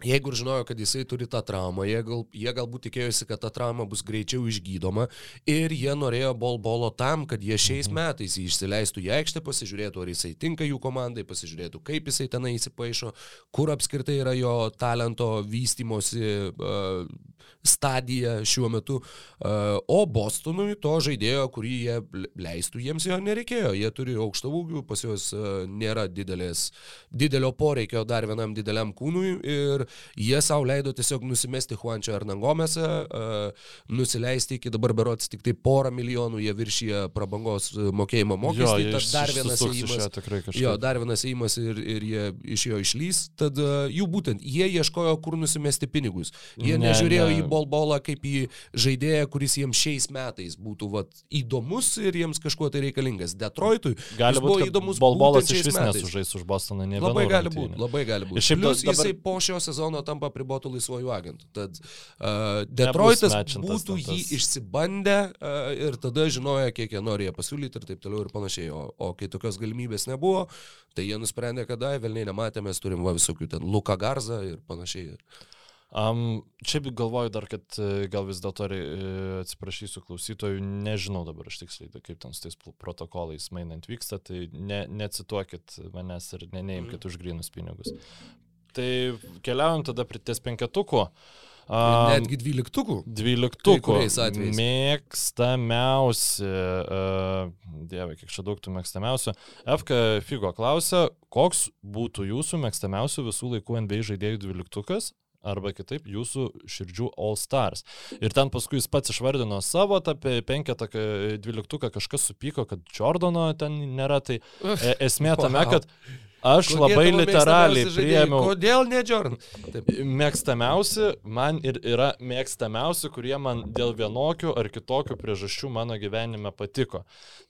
Jeigu ir žinojo, kad jisai turi tą traumą, jie, gal, jie galbūt tikėjosi, kad ta trauma bus greičiau išgydoma ir jie norėjo bolbolo tam, kad jie šiais mhm. metais jį išsileistų į aikštę, pasižiūrėtų, ar jisai tinka jų komandai, pasižiūrėtų, kaip jisai tenai įsipaišo, kur apskritai yra jo talento vystimosi uh, stadija šiuo metu. Uh, o Bostonui to žaidėjo, kurį jie leistų, jiems jo nereikėjo. Jie turi aukštą ūgių, pas juos uh, nėra didelės, didelio poreikio dar vienam dideliam kūnui ir jie savo leido tiesiog nusimesti Juančio Hernangomėse, nusileisti iki dabar berots tik tai porą milijonų, jie viršyje prabangos mokėjimo mokestį, tad dar vienas įimas. Jo, dar vienas įimas ir, ir jie iš jo išlys, tad uh, jų būtent, jie ieškojo, kur nusimesti pinigus. Jie ne, nežiūrėjo ne. į bolbolą kaip į žaidėją, kuris jiems šiais metais būtų vat, įdomus ir jiems kažkuo tai reikalingas. Detroitui gali būti įdomus. Bolbolas iš vis nesužais už Bostoną, ne Labai gali būti, labai gali būti. Šiaip Plus, dabar... jisai po šio sezono tampa pribotų laisvojų agentų. Tad uh, Detroitas būtų jį išsibandę uh, ir tada žinojo, kiek jie nori pasiūlyti ir taip toliau ir panašiai. O, o kai tokios galimybės nebuvo, tai jie nusprendė, kad, ai, vėlniai nematėme, mes turim va visokių ten Luka Garza ir panašiai. Um, čia galvoju dar, kad e, gal vis dėlto e, atsiprašysiu klausytojų, nežinau dabar aš tiksliai, kaip ten su tais protokolais mainant vyksta, tai ne, necituokit manęs ir ne, neimkit mhm. už grinus pinigus. Tai keliaujam tada prie ties penketuko. Um, Netgi dvyliktukų. Dvyliktukų. Mėgstamiausi. Uh, dieve, kiek čia daug tų mėgstamiausių. FK Figo klausia, koks būtų jūsų mėgstamiausių visų laikų NBA žaidėjų dvyliktukas? arba kitaip jūsų širdžių All Stars. Ir ten paskui jis pats išvardino savo, apie penketą, dvyliktuką kažkas supyko, kad Jordano ten nėra, tai e, esmė tame, kad Aš Kokie labai literaliai priėmiau. Kodėl ne Jordan? Taip. Mėgstamiausi man ir yra mėgstamiausi, kurie man dėl vienokių ar kitokių priežasčių mano gyvenime patiko.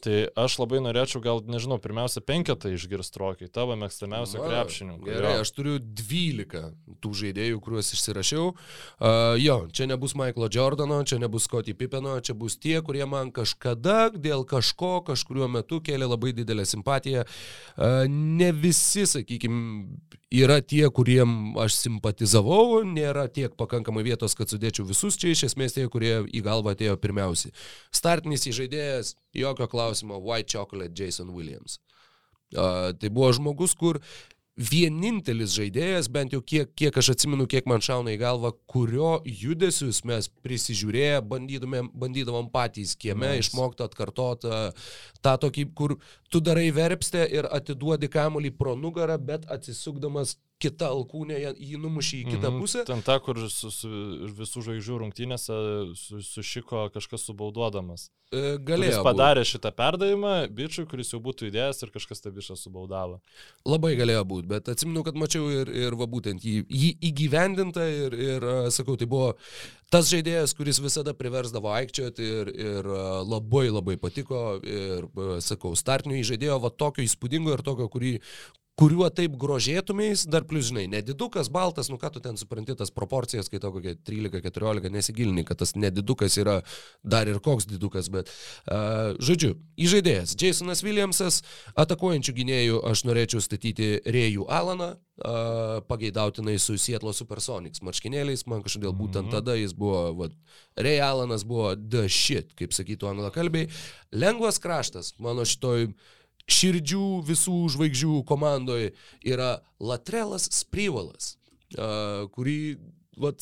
Tai aš labai norėčiau gal, nežinau, pirmiausia penketą išgirsti rokiai, tavo mėgstamiausią krepšininkų. Gerai, jo. aš turiu dvylika tų žaidėjų, kuriuos išsirašiau. Uh, jo, čia nebus Michaelo Jordano, čia nebus Scotty Pippeno, čia bus tie, kurie man kažkada dėl kažko, kažkuriuo metu kėlė labai didelę simpatiją. Uh, ne visi visi, sakykime, yra tie, kuriem aš simpatizavau, nėra tiek pakankamai vietos, kad sudėčiau visus čia, iš esmės tie, kurie į galvą atėjo pirmiausiai. Startinis įžaidėjas, jokio klausimo, White Chocolate Jason Williams. Uh, tai buvo žmogus, kur vienintelis žaidėjas, bent jau kiek, kiek aš atsimenu, kiek man šauna į galvą, kurio judesius mes prisižiūrėję, bandydavom patys kieme nice. išmokti atkartoti tą tokį, kur tu darai verpstę ir atiduodi kamuolį pro nugarą, bet atsisukdamas kita alkūnė jį numušė į kitą Mhm. pusę. Ten ta, kur su, su visų žvaigždžių rungtynėse su, sušiko kažkas subauduodamas. E, Galėjo. būt. padarė šitą perdavimą bičiui, kuris jau būtų įdėjęs ir kažkas tą bičią subaudavo. Labai galėjo būti, bet atsimenu, kad mačiau ir, ir va būtent jį, jį įgyvendintą ir, ir, sakau, tai buvo tas žaidėjas, kuris visada priversdavo aikčioti ir, ir labai labai patiko ir, sakau, startinių įžaidėjo va tokio įspūdingo ir tokio, kurį kuriuo taip grožėtumės, dar plus, žinai, nedidukas, baltas, nu ką tu ten supranti tas proporcijas, kai to kokie 13-14, nesigilini, kad tas nedidukas yra dar ir koks didukas, bet, uh, žodžiu, įžaidėjas, Jasonas Williamsas, atakuojančių gynėjų aš norėčiau statyti Rėjų Alaną, uh, pageidautinai su Seattle Supersonics marškinėliais, man kažkodėl būtent Mhm. tada jis buvo, va, Rėjų Alanas buvo the shit, kaip sakytų anglakalbiai, lengvas kraštas, mano šitoj širdžių visų žvaigždžių komandoje yra Latrelas Spryvalas, kurį vat,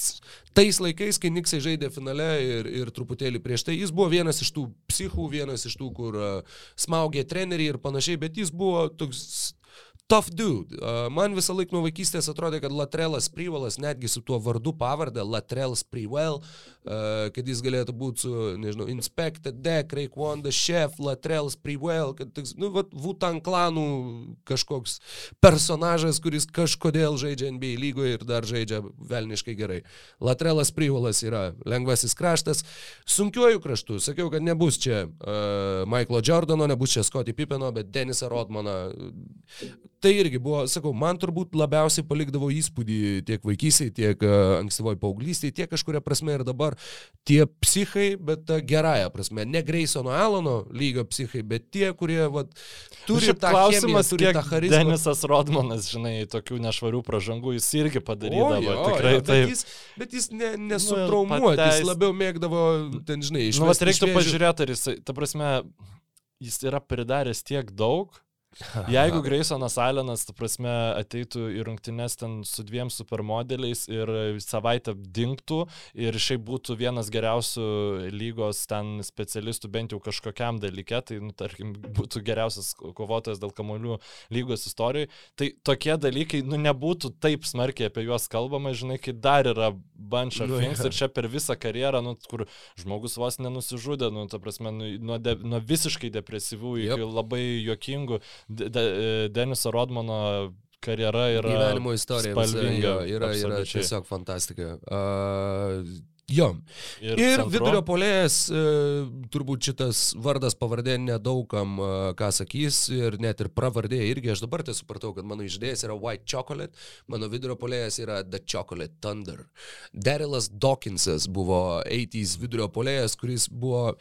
tais laikais, kai Niksai žaidė finale ir, ir truputėlį prieš tai, jis buvo vienas iš tų psichų, vienas iš tų, kur uh, smaugė treneriai ir panašiai, bet jis buvo toks tough dude. Man visą laiką nuo vaikystės atrodė, kad Latrelas Privalas, netgi su tuo vardu pavardę, Latrelas Prival, kad jis galėtų būti su, nežinau, Inspector Deck, Raekwon, Chef, Latrelas Prival, kad, nu, vat, Vutan klanų kažkoks personažas, kuris kažkodėl žaidžia NBA lygoje ir dar žaidžia velniškai gerai. Latrelas Privalas yra lengvasis kraštas. Sunkiuoju kraštu, sakiau, kad nebus čia uh, Michaelo Jordano, nebus čia Scottie Pippeno, bet Denisą Rodmaną. Tai irgi buvo, sakau, man turbūt labiausiai palikdavo įspūdį tiek vaikystėje, tiek uh, ankstyvoje paauglystėje, tiek kažkuria prasme ir dabar tie psichai, bet gerąją prasme. Ne Graysono Alano lygio psichai, bet tie, kurie vat, turi Šiaip tą chemiją, klausimas, turi kiek tą charizmą. Denisas Rodmanas, žinai, tokių nešvarių pražangų jis irgi padarydavo. O, jo, tikrai jo, taip. Bet jis, bet jis ne, nesutraumuoti, pateis- jis labiau mėgdavo, ten žinai, iš Nu, vat reiktų pažiūrėti, ar jis, ta prasme, jis yra pridaręs tiek daug. [LAUGHS] Jeigu Graysonas Allenas, ta prasme, ateitų į rungtynes ten su dviem supermodeliais ir savaitę dinktų ir šiaip būtų vienas geriausių lygos ten specialistų bent jau kažkokiam dalykė, tai, nu, tarkim, būtų geriausias kovotojas dėl kamolių lygos istorijoje, tai tokie dalykai, nu, nebūtų taip smarkiai apie juos kalbama, žinai, kai dar yra bunch of Nu, things ir čia per visą karjerą, nu, kur žmogus vos nenusižudė, nu, ta prasme, nu, nuo, de, nuo visiškai depresyvių iki Jep. labai juokingų. De, de, Deniso Rodmano karjera yra... gyvenimo istorija spalvinga, jo, yra, yra tiesiog fantastika. Uh, jo. Ir, Ir centru- vidurio polėjas, e, turbūt šitas vardas pavardė nedaugam e, ką sakys ir net ir pravardė irgi, aš dabar tai supratau, kad mano išdėjas yra White Chocolate, mano vidurio polėjas yra The Chocolate Thunder. Darylas Dawkinsas buvo 80s vidurio polėjas, kuris buvo,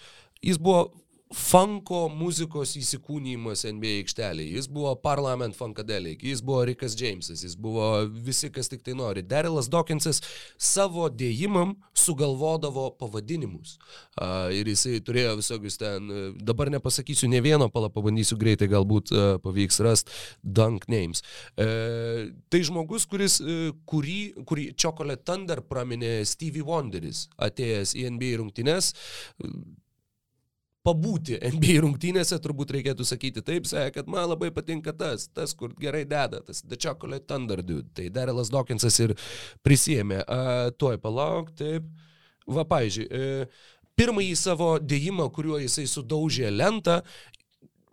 jis buvo funko muzikos įsikūnymas NBA aikštelėje. Jis buvo Parliament Funkadelic, jis buvo Rikas Jamesas, jis buvo visi, kas tik tai nori. Darylas Dawkinsas savo dėjimam sugalvodavo pavadinimus. Uh, ir jisai turėjo visokius ten, e, dabar nepasakysiu ne vieno, pala pabandysiu greitai, galbūt uh, pavyks rast dunk names. Uh, tai žmogus, kuris, kurį, kurį Chocolate Thunder praminė Stevie Wonderis, atėjęs į NBA rungtynes. Pabūti NBA rungtynėse, turbūt reikėtų sakyti taip, sakė, kad man labai patinka tas, tas, kur gerai deda, tas The Chocolate Thunder dude. Tai Darylas Dawkinsas ir prisėmė. Uh, tuoj palauk, taip. Va, pavyzdžiui, uh, pirmąjį savo dėjimą, kuriuo jisai sudaužė lentą,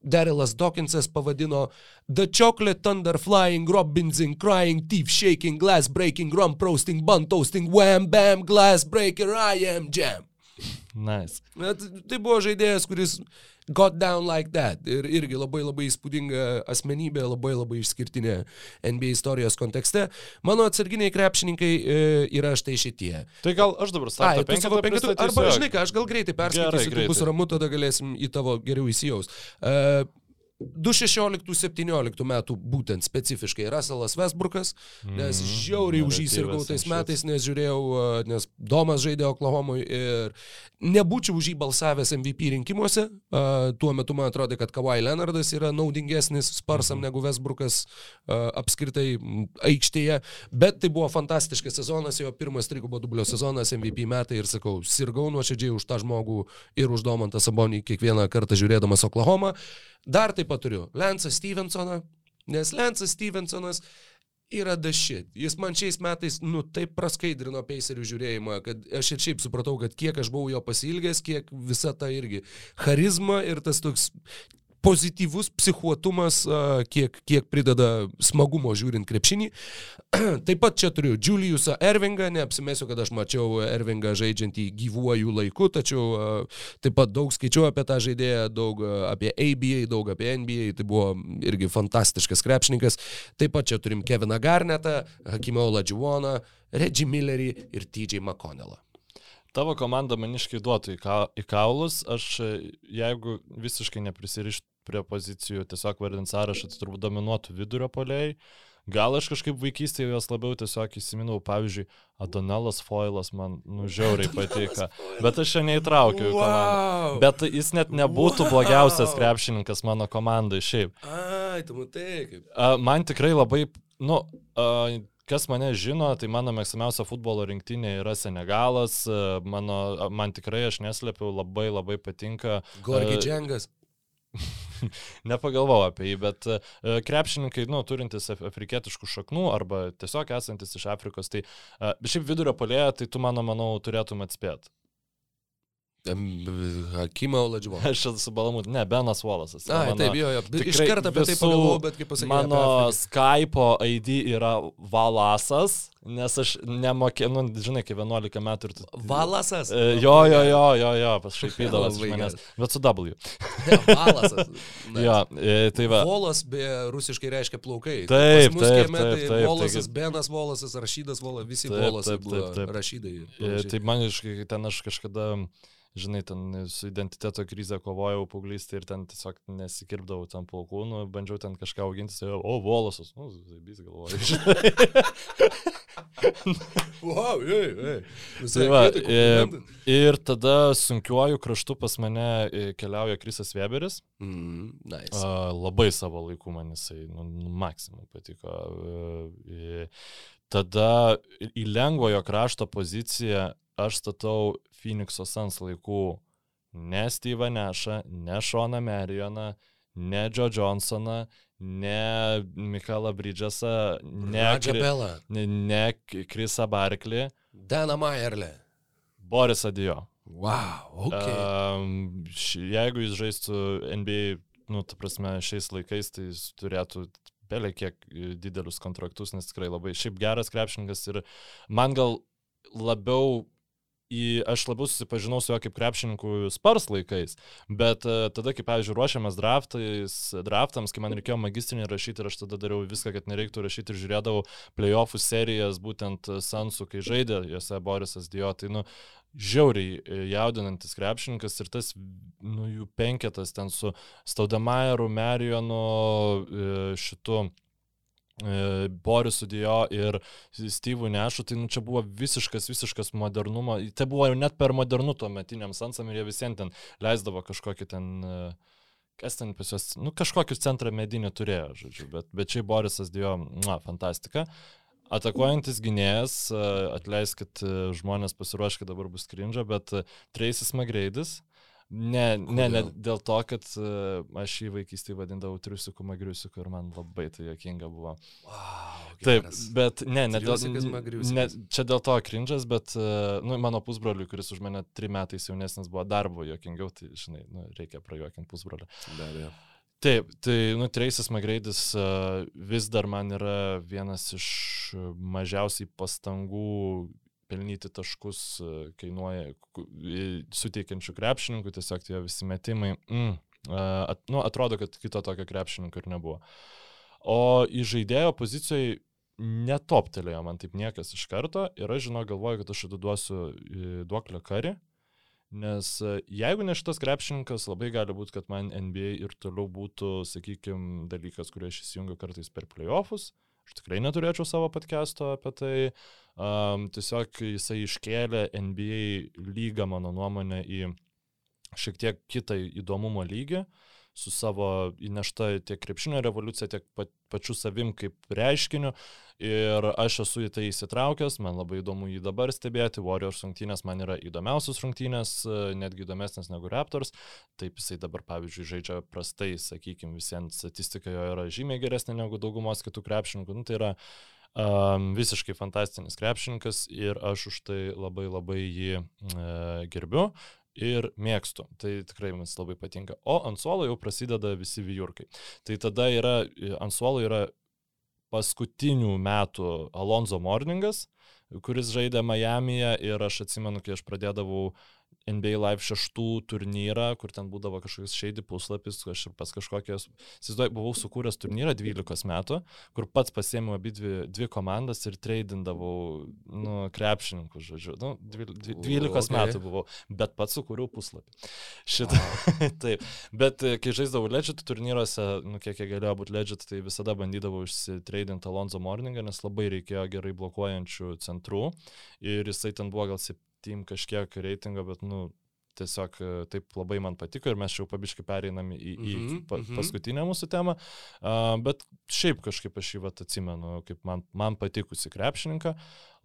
Darylas Dawkinsas pavadino The Chocolate Thunder Flying, Robinsing, Crying, Teeth Shaking, Glass Breaking, Rum Roasting, Bun Toasting, Wham Bam, Glass Breaker, I am Jam. Nice. Bet tai buvo žaidėjas, kuris got down like that. Ir irgi labai labai įspūdinga asmenybė, labai labai išskirtinė NBA istorijos kontekste. Mano atsarginiai krepšininkai e, yra štai šitie. Tai gal aš dabar startą tu savo penketų, arba žinai ką, aš gal greitai perskaitysiu, Gerai, greitai. bus ramu, tada galėsim į tavo geriau įsijaus. Uh, 2016-2017 metų būtent specifiškai Russellas Westbrookas, nes Mhm. žiauriai už jį sirgau tais metais, nes žiūrėjau, uh, nes Domas žaidė Oklahomoje ir nebūčiau už jį balsavęs MVP rinkimuose. Uh, tuo metu man atrodė, kad Kawhi Leonardas yra naudingesnis Sparsam Mhm. negu Westbrookas uh, apskritai aikštėje, bet tai buvo fantastiškas sezonas, jo pirmas trigubo dublio sezonas, MVP metai ir sakau, sirgau nuoširdžiai už tą žmogų ir už Domantą Sabonį kiekvieną kartą žiūrėdamas Oklahoma. Dar taip pat turiu Lensą Stevensoną, nes Lensas Stevensonas yra dašit. Jis man šiais metais, nu, taip praskaidrino peiserių žiūrėjimą, kad aš ir šiaip supratau, kad kiek aš buvau jo pasilgęs, kiek visa ta irgi charizma ir tas toks pozityvus psichuotumas, kiek, kiek prideda smagumo žiūrint krepšinį. [CLEARS THROAT] Taip pat čia turiu Juliusą Ervingą, neapsimesiu, kad aš mačiau Ervingą žaidžiantį gyvuoju laiku, tačiau taip pat daug skaičiau apie tą žaidėją, daug apie ABA, daug apie NBA, tai buvo irgi fantastiškas krepšininkas. Taip pat čia turim Keviną Garnetą, Hakimą Oladžiuoną, Reggie Millerį ir TJ McConnellą tavo komanda maniškai duotų į, ka, į kaulus, aš jeigu visiškai neprisirištų prie pozicijų, tiesiog vardint sąrašą, tai turbūt dominuotų vidurio poliai. Gal aš kažkaip vaikystėje juos labiau tiesiog įsiminau, pavyzdžiui, Adonelas Foilas man nužiauriai patiko, bet aš čia neįtraukiau į komandą. Bet jis net nebūtų wow. blogiausias krepšininkas mano komandai šiaip. Ai, tu matai kaip. Man tikrai labai, nu, kas mane žino, tai mano mėgstamiausia futbolo rinktinė yra Senegalas, mano, man tikrai, aš neslėpiau, labai labai patinka. Gorgi Džengas. [LAUGHS] Nepagalvojau apie jį, bet uh, krepšininkai, nu, turintys afrikietiškų šaknų arba tiesiog esantis iš Afrikos, tai uh, šiaip vidurio polėje, tai tu, mano, manau, turėtum atspėti. Hakimą Oladživo. [LAUGHS] Aš esu Balamut, ne, Benas Wallace'as. Na, taip, jo, jo. Iš karto apie tai pagalvojau, bet kaip pasakyti. Mano Skype ID yra Valasas, nes aš nemokė, nu, žinai, kai 11 metų ir tu... Valasas? E, jo, jo, jo, jo, jo, pašaipydavas [LAUGHS] iš manęs. Bet su W. [LAUGHS] Valasas. jo, e, tai va. Volas be rusiškai reiškia plaukai. Taip, taip, taip, taip, taip. Volasas, Benas Volasas, Rašydas Volasas, visi Volasai buvo rašydai. E, tai man iš ten aš kažkada žinai, ten su identiteto krize kovojau paauglystė ir ten tiesiog nesikirpdavau tam plaukų, nu, bandžiau ten kažką auginti, tai, o, volosas, nu, zaibys galvoju. wow, ei, ei. Tai va, ir, ir tada sunkiuoju kraštu pas mane e, keliauja Krisas Weberis. Mm, nice. uh, labai savo laiku man jisai, nu, nu maksimum patiko. Uh, tada į lengvojo krašto poziciją aš statau Phoenix'o Sans laikų ne Steve'ą Nešą, ne Šoną Merioną, ne Joe Johnsoną, ne Mikalą Bridgesą, ne, ne, ne Krisą Barklį. Dana Mayerle. Borisą Dio. Wow, okay. Um, jeigu jis žaistų NBA, nu, ta prasme, šiais laikais, tai jis turėtų pelė kiek didelius kontraktus, nes tikrai labai šiaip geras krepšininkas ir man gal labiau į, aš labiau susipažinau su juo kaip krepšininkų spars laikais, bet uh, tada, kai, pavyzdžiui, ruošiamas draftais, draftams, kai man reikėjo magistrinį rašyti ir aš tada dariau viską, kad nereiktų rašyti ir žiūrėdavau playoffų serijas, būtent Sansų, kai žaidė juose Borisas Dio, tai, nu, žiauriai e, jaudinantis krepšininkas ir tas, nu, jų penketas ten su Staudemajeru, Merionu, e, šitu E, Borisu Dio ir Steve'u Nešu, tai nu, čia buvo visiškas, visiškas modernumo, tai buvo jau net per modernu tuo metiniam sansam ir jie visiems ten leisdavo kažkokį ten, e, kas ten pas juos, nu kažkokius centrą medinį turėjo, žodžiu, bet, bet čia Borisas Dio, na, fantastika. Atakuojantis gynėjas, e, atleiskit žmonės pasiruoškit dabar bus skrinžia, bet Tracy's Magreidis, Ne, ne, ne dėl to, kad uh, aš jį vaikystėje vadindavau triusiku magriusiku ir man labai tai jokinga buvo. Wow, Taip, bet ne, ne dėl, ne, čia dėl to krinžas, bet uh, nu, mano pusbroliui, kuris už mane trim metais jaunesnis buvo darbo jokingiau, tai žinai, nu, reikia prajuokinti pusbrolį. Be abejo. Taip, tai, nu, Traces McGrady's uh, vis dar man yra vienas iš mažiausiai pastangų pelnyti taškus e, kainuoja suteikiančių krepšininkų, tiesiog tie visi metimai. Mm, at, nu, atrodo, kad kito tokio krepšininko ir nebuvo. O į žaidėjo pozicijoje netoptelėjo man taip niekas iš karto ir aš žinau, galvoju, kad aš atiduosiu duoklę karį, nes e, jeigu ne šitas krepšininkas, labai gali būti, kad man NBA ir toliau būtų, sakykime, dalykas, kurį aš įsijungiu kartais per playoffus. Aš tikrai neturėčiau savo podcast'o apie tai. Uh, Um, tiesiog jisai iškėlė NBA lygą, mano nuomonė, į šiek tiek kitą įdomumo lygį su savo įnešta tiek krepšinio revoliucija, tiek pa, pačiu savim kaip reiškiniu. Ir aš esu į tai įsitraukęs, man labai įdomu jį dabar stebėti. Warriors rungtynės man yra įdomiausios rungtynės, netgi įdomesnės negu Raptors. Taip jisai dabar, pavyzdžiui, žaidžia prastai, sakykime, visiems statistika jo yra žymiai geresnė negu daugumos kitų krepšininkų. Nu, tai yra Um, visiškai fantastinis krepšininkas ir aš už tai labai labai jį uh, gerbiu ir mėgstu. Tai tikrai mums labai patinka. O ant suolo jau prasideda visi vyjurkai. Tai tada yra, ant suolo yra paskutinių metų Alonso Morningas, kuris žaidė Miami'e ir aš atsimenu, kai aš pradėdavau uh, NBA Live šeštų turnyrą, kur ten būdavo kažkoks šeidi puslapis, aš ir pas kažkokios, įsivaizduoju, buvau sukūręs turnyrą 12 metų, kur pats pasėmiau abi dvi, dvi komandas ir treidindavau, nu, krepšininkus, žodžiu, nu, 12 okay. metų buvau, bet pats sukūriau puslapį. Šitą, [LAUGHS] taip, bet e, kai žaisdavau Legit turnyruose, nu, kiek jie galėjo būti Legit, tai visada bandydavau išsitreidinti Alonso Morningą, nes labai reikėjo gerai blokuojančių centrų ir jisai ten buvo gal 7 team kažkiek reitingo, bet, nu, tiesiog e, taip labai man patiko ir mes jau pabiškai pereinam į, į mm -hmm, pa, paskutinę mūsų temą. Uh, bet šiaip kažkaip aš jį vat, atsimenu, kaip man, man patikusi krepšininką.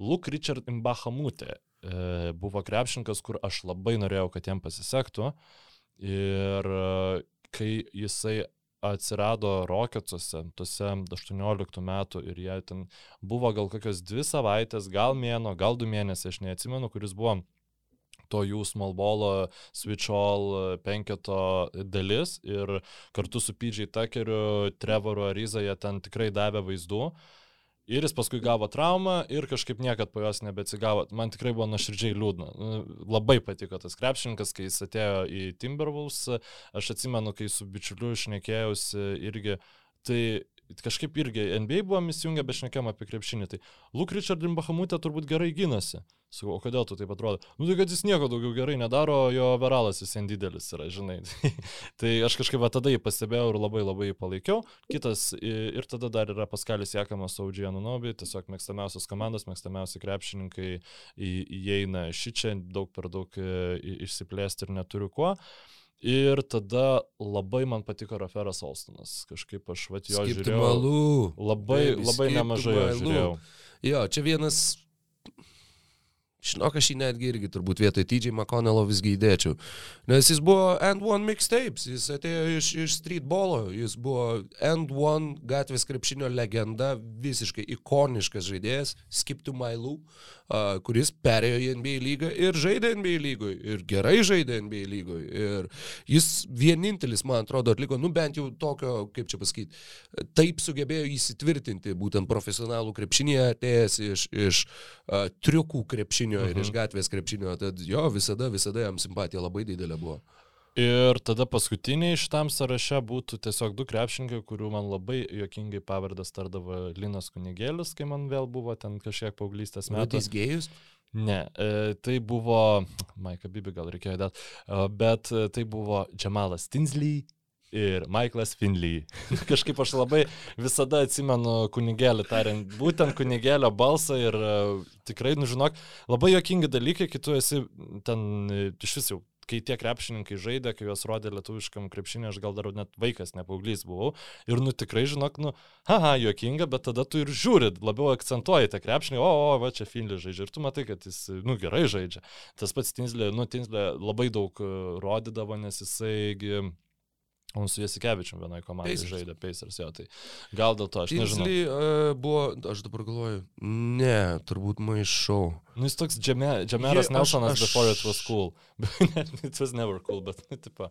Luke Richard Imbahamutė e, buvo krepšininkas, kur aš labai norėjau, kad jam pasisektų. Ir e, kai jisai atsirado Rocketsuose, tuose 18 metų ir jie ten buvo gal kokios dvi savaitės, gal mėno, gal du mėnesiai, aš neatsimenu, kuris buvo to jų smallbolo switch all penketo dalis ir kartu su PJ Tuckeriu, Trevoru Ariza jie ten tikrai davė vaizdų. Uh, Ir jis paskui gavo traumą ir kažkaip niekad po jos nebeatsigavo. Man tikrai buvo nuoširdžiai liūdna. Nu, labai patiko tas krepšininkas, kai jis atėjo į Timberwolves. Aš atsimenu, kai su bičiuliu išnekėjausi irgi, tai kažkaip irgi NBA buvom įsijungę, bet šnekėjom apie krepšinį. Tai Luke Richard Imbahamutė turbūt gerai gynasi. Sakau, o kodėl tu taip atrodo? Nu tai, kad jis nieko daugiau gerai nedaro, jo veralas vis vien didelis yra, žinai. [LAUGHS] tai aš kažkaip va, tada jį pastebėjau ir labai labai palaikiau. Kitas ir tada dar yra Paskalis Jekamas Audžija Nunobi, tiesiog mėgstamiausios komandos, mėgstamiausi krepšininkai įeina ši čia, daug per daug išsiplėsti ir neturiu kuo. Ir tada labai man patiko Raferas Olstonas. Kažkaip aš vat jo Skipti žiūrėjau. Malų. Labai, labai nemažai jo žiūrėjau. Jo, čia vienas Žinok, aš jį netgi irgi turbūt vietoj TJ McConnello visgi įdėčiau. Nes jis buvo End One Mixtapes, jis atėjo iš, iš streetbolo, jis buvo End One gatvės krepšinio legenda, visiškai ikoniškas žaidėjas, Skip to My Lou, uh, kuris perėjo į NBA lygą ir žaidė NBA lygoje, ir gerai žaidė NBA lygoje. Ir jis vienintelis, man atrodo, atliko, nu bent jau tokio, kaip čia pasakyti, taip sugebėjo įsitvirtinti, būtent profesionalų krepšinėje atėjęs iš, iš uh, triukų krepšinio krepšinio mhm. ir iš mhm. gatvės krepšinio, tad jo, visada, visada jam simpatija labai didelė buvo. Ir tada paskutiniai šitam sąraše būtų tiesiog du krepšininkai, kurių man labai jokingai pavardas tardavo Linas Kunigėlis, kai man vėl buvo ten kažkiek paauglystės metų. Jis gėjus? Ne, e, tai buvo, Maika Bibi gal reikėjo dėti, e, bet e, tai buvo Džemalas Tinsley ir Michaelas Finley. [LAUGHS] Kažkaip aš labai visada atsimenu kunigėlį tariant, būtent kunigėlio balsą ir uh, tikrai, nu žinok, labai jokingi dalykai, kai tu esi ten e, iš vis jau kai tie krepšininkai žaidė, kai juos rodė lietuviškam krepšinį, aš gal dar net vaikas, ne paauglys buvau. Ir, nu, tikrai, žinok, nu, haha, juokinga, bet tada tu ir žiūri, labiau akcentuoji tą krepšinį, o, o, va, čia Finley žaidžia. Ir tu matai, kad jis, nu, gerai žaidžia. Tas pats Tinsley, nu, Tinsley labai daug e, rodydavo, nes jisai... On su Jasikevičium vienoje komandoje žaidė Pacers, jo, tai gal dėl to aš nežinau. Uh, buvo, aš dabar galvoju, ne, turbūt maišau. Nu, jis toks Džemeras yeah, Nelsonas aš, before it was cool. [LAUGHS] it was never cool, bet, nu, tipo,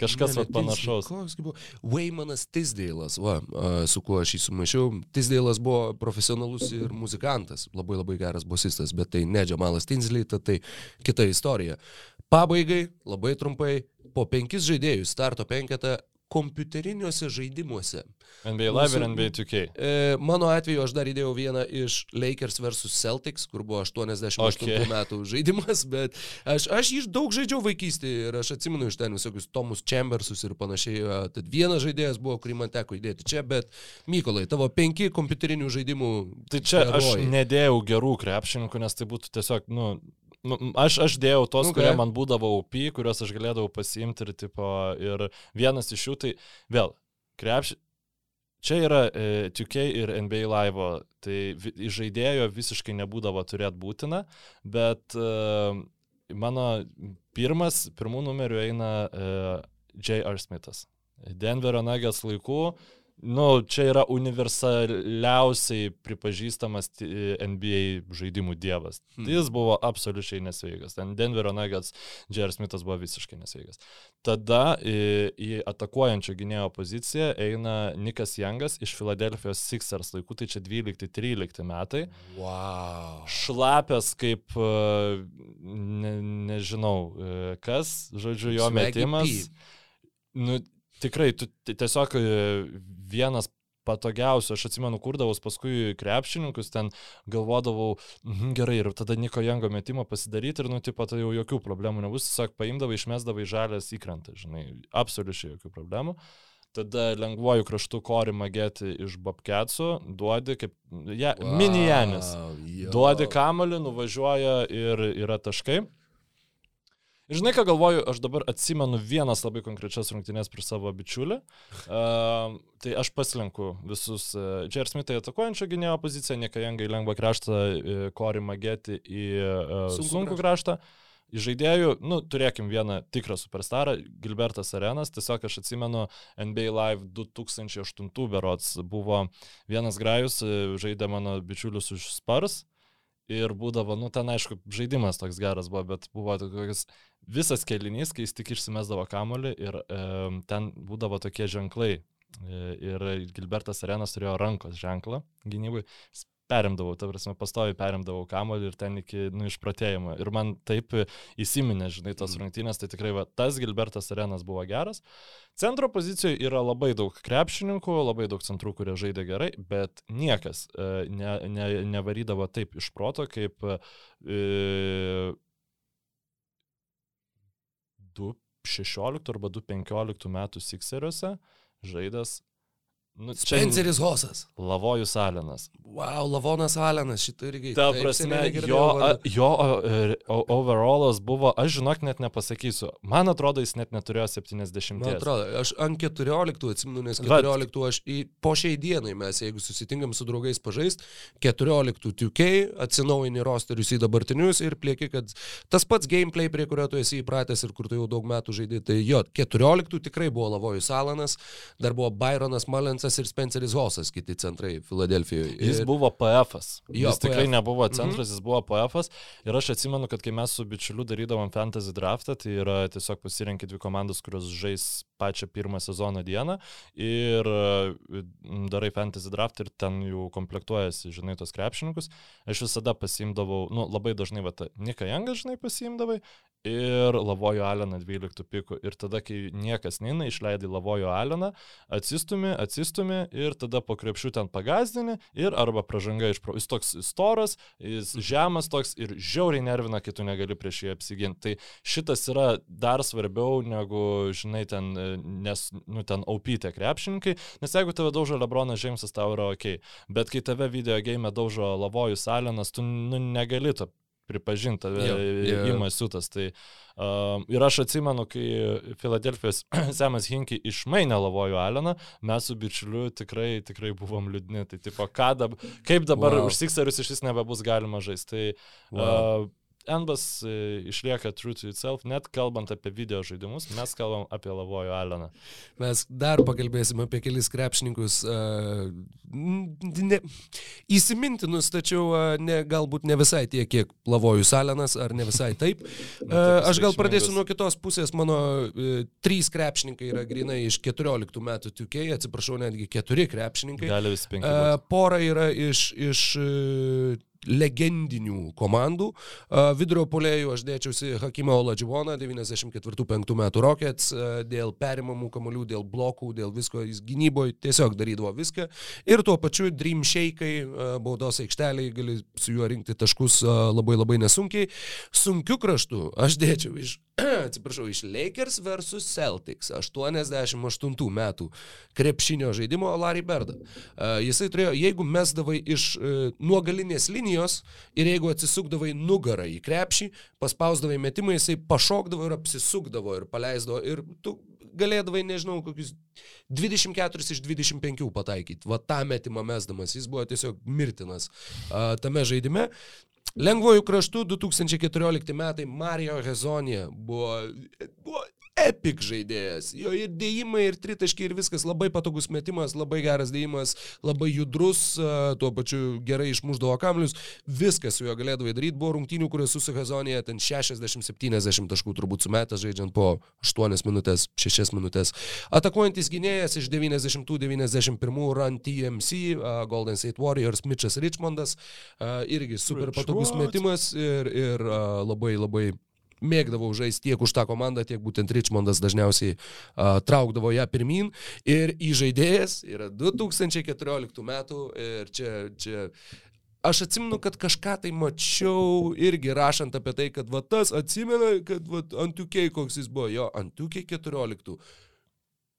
kažkas ne, ne, panašaus. Koks buvo? Waymanas Tisdailas, va, uh, su kuo aš jį sumaišiau. Tisdailas buvo profesionalus ir muzikantas, labai labai geras bosistas, bet tai ne Džemalas Tinsley, tai, tai kita istorija. Pabaigai, labai trumpai, po penkis žaidėjus starto penketą kompiuteriniuose žaidimuose. NBA Live ir NBA 2K. E, mano atveju aš dar įdėjau vieną iš Lakers vs. Celtics, kur buvo 88 okay. metų žaidimas, bet aš, aš jį daug žaidžiau vaikystėje ir aš atsimenu iš ten visokius Tomus Chambersus ir panašiai. Tad vienas žaidėjas buvo, kurį man teko įdėti čia, bet Mykolai, tavo penki kompiuterinių žaidimų. Tai čia herojai. aš nedėjau gerų krepšininkų, nes tai būtų tiesiog, nu, Nu, aš, aš dėjau tos, okay. kurie man būdavo UP, kuriuos aš galėdavau pasiimti ir, tipo, ir vienas iš jų tai vėl, krepšį. Čia yra e, 2K ir NBA Live, tai iš žaidėjo visiškai nebūdavo turėti būtina, bet e, mano pirmas, pirmų numerių eina e, J.R. Smithas. Denverio Nuggets laikų nu, čia yra universaliausiai pripažįstamas NBA žaidimų dievas. Hmm. Jis buvo absoliučiai nesveikas. Ten Denverio Nuggets, Jerry Smithas buvo visiškai nesveikas. Tada į, į atakuojančio gynėjo poziciją eina Nikas Jangas iš Filadelfijos Sixers laikų, tai čia 12-13 metai. Wow. Šlapęs kaip, e, ne, nežinau, e, kas, žodžiu, jo metimas. Nu, tikrai, tu tiesiog e, vienas patogiausių, aš atsimenu, kurdavau paskui krepšininkus, ten galvodavau, mm, gerai, ir tada Niko Jango metimą pasidaryti ir, nu, tipo, tai jau jokių problemų nebus, tiesiog paimdavai, išmesdavai žalės įkrantą, žinai, absoliučiai jokių problemų. Tada lengvuoju kraštu kori magėti iš babketsų, duodi kaip ja, wow, mini Janis. Duodi kamalį, nuvažiuoja ir yra taškai. Ir žinai, ką galvoju, aš dabar atsimenu vienas labai konkrečias rungtynės prieš savo bičiulį. Uh, tai aš paslenku visus uh, Jer Smithai atakuojančio gynėjo poziciją, Nekajangai lengvą kraštą, uh, Kori Mageti į uh, sunkų, sunkų kraštą. Iš žaidėjų, nu, turėkim vieną tikrą superstarą, Gilbertas Arenas, tiesiog aš atsimenu NBA Live 2008 berots buvo vienas grajus, žaidė mano bičiulius už Spars ir būdavo, nu, ten aišku, žaidimas toks geras buvo, bet buvo toks visas kelinys, kai jis tik išsimesdavo kamolį ir e, ten būdavo tokie ženklai. E, ir Gilbertas Arenas turėjo rankos ženklą gynybui. Jis perimdavau, ta prasme, pastovi perimdavau kamolį ir ten iki, nu, išpratėjimo. Ir man taip įsiminė, žinai, tos mm. rungtynės, tai tikrai va, tas Gilbertas Arenas buvo geras. Centro pozicijoje yra labai daug krepšininkų, labai daug centrų, kurie žaidė gerai, bet niekas e, ne, ne, nevarydavo taip iš proto, kaip e, 2016 arba 2015 metų Sixeriuose žaidęs Nu, Spenceris Hosas. Lavojus Alenas. Wow, Lavonas Alenas, šitą irgi. Ta prasme, jo, a, jo a, overallas buvo, aš žinok, net nepasakysiu. Man atrodo, jis net neturėjo 70. Man atrodo, aš ant 14 atsimenu, nes 14 Vat. aš į, po šiai dienai mes, jeigu susitinkam su draugais pažaist, 14 2K, atsinaujini rosterius į dabartinius ir plieki, kad tas pats gameplay, prie kurio tu esi įpratęs ir kur tu jau daug metų žaidži, tai jo, 14 tikrai buvo Lavojus Alanas, dar buvo Byronas Malensas Hosas ir Spenceris Hosas, kiti centrai Filadelfijoje. Ir... Jis buvo PF-as. Jis tikrai PF. nebuvo mhm. centras, mm -hmm. jis buvo PF-as. Ir aš atsimenu, kad kai mes su bičiuliu darydavom fantasy draftą, tai yra tiesiog pasirinkti dvi komandas, kurios žais pačią pirmą sezono dieną ir darai fantasy draft ir ten jau komplektuojasi, žinai, tos krepšininkus. Aš visada pasimdavau, nu, labai dažnai, va, Nika Jangas, žinai, pasimdavai ir Lavojo Aleną 12 pikų. Ir tada, kai niekas neina, išleidai Lavojo Aleną, atsistumi, atsistumi ir tada po krepšių ten pagazdini ir arba pražanga iš pro. Jis toks storas, jis žemas toks ir žiauriai nervina, kai tu negali prieš jį apsiginti. Tai šitas yra dar svarbiau negu, žinai, ten, nes, nu, ten aupytė krepšininkai, nes jeigu tave daužo Lebronas Džeimsas, tau yra ok. Bet kai tave video game daužo Lavojus Alenas, tu nu, negali to pripažinta įmasiutas. Tai, uh, ir aš atsimenu, kai Filadelfijos [CLEARS THROAT] Semas Hinki išmainė lavojų Aleną, mes su bičiuliu tikrai, tikrai buvom liūdni. Tai tipo, dab, kaip dabar wow. už Sikserius iš vis nebebus galima žaisti. Tai wow. uh, Enbas e, išlieka true to itself, net kalbant apie video žaidimus, mes kalbam apie Lavojo Aleną. Mes dar pakalbėsim apie kelis krepšininkus, uh, ne, įsimintinus, tačiau uh, ne, galbūt ne visai tiek, kiek Lavojus Alenas, ar ne visai taip. [LAUGHS] Uh, aš gal pradėsiu nuo kitos pusės, mano uh, trys krepšininkai yra grinai iš 14 metų 2K, atsiprašau, netgi keturi krepšininkai. Gali visi penki. Uh, pora yra iš, iš uh, legendinių komandų. Vidurio polėjų aš dėčiausi Hakimą Oladživoną, 94-5 metų Rockets, dėl perimamų kamolių, dėl blokų, dėl visko jis gynyboje tiesiog darydavo viską. Ir tuo pačiu Dream Shake'ai, baudos aikšteliai, gali su juo rinkti taškus labai labai nesunkiai. Sunkiu kraštu aš dėčiau iš [CLEARS THROAT] atsiprašau, iš Lakers versus Celtics 88 metų krepšinio žaidimo Larry Berda. Uh, jisai turėjo, jeigu mesdavai iš uh, nuogalinės linijos ir jeigu atsisukdavai nugarą į krepšį, paspausdavai metimą, jisai pašokdavo ir apsisukdavo ir paleisdavo ir tu galėdavai, nežinau, kokius 24 iš 25 pataikyti. Va tą metimą mesdamas, jis buvo tiesiog mirtinas uh, tame žaidime. Lengvojų kraštų 2014 metai Mario Hezonė buvo, buvo epic žaidėjas. Jo ir dėjimai, ir tritaškiai, ir viskas labai patogus metimas, labai geras dėjimas, labai judrus, tuo pačiu gerai išmuždavo kamlius, viskas su juo galėdavo daryti. Buvo rungtynių, kurios su Sehazonėje ten 60-70 taškų turbūt sumetęs žaidžiant po 8 minutės, 6 minutės. Atakuojantis gynėjas iš 90-91 Run TMC, uh, Golden State Warriors, Mitchas Richmondas, uh, irgi super patogus metimas ir, ir labai labai mėgdavau žaisti tiek už tą komandą, tiek būtent Richmondas dažniausiai uh, traukdavo ją pirmin. Ir įžaidėjas yra 2014 metų ir čia, čia aš atsimenu, kad kažką tai mačiau irgi rašant apie tai, kad va tas atsimena, kad va antukiai koks jis buvo, jo, antukiai 14.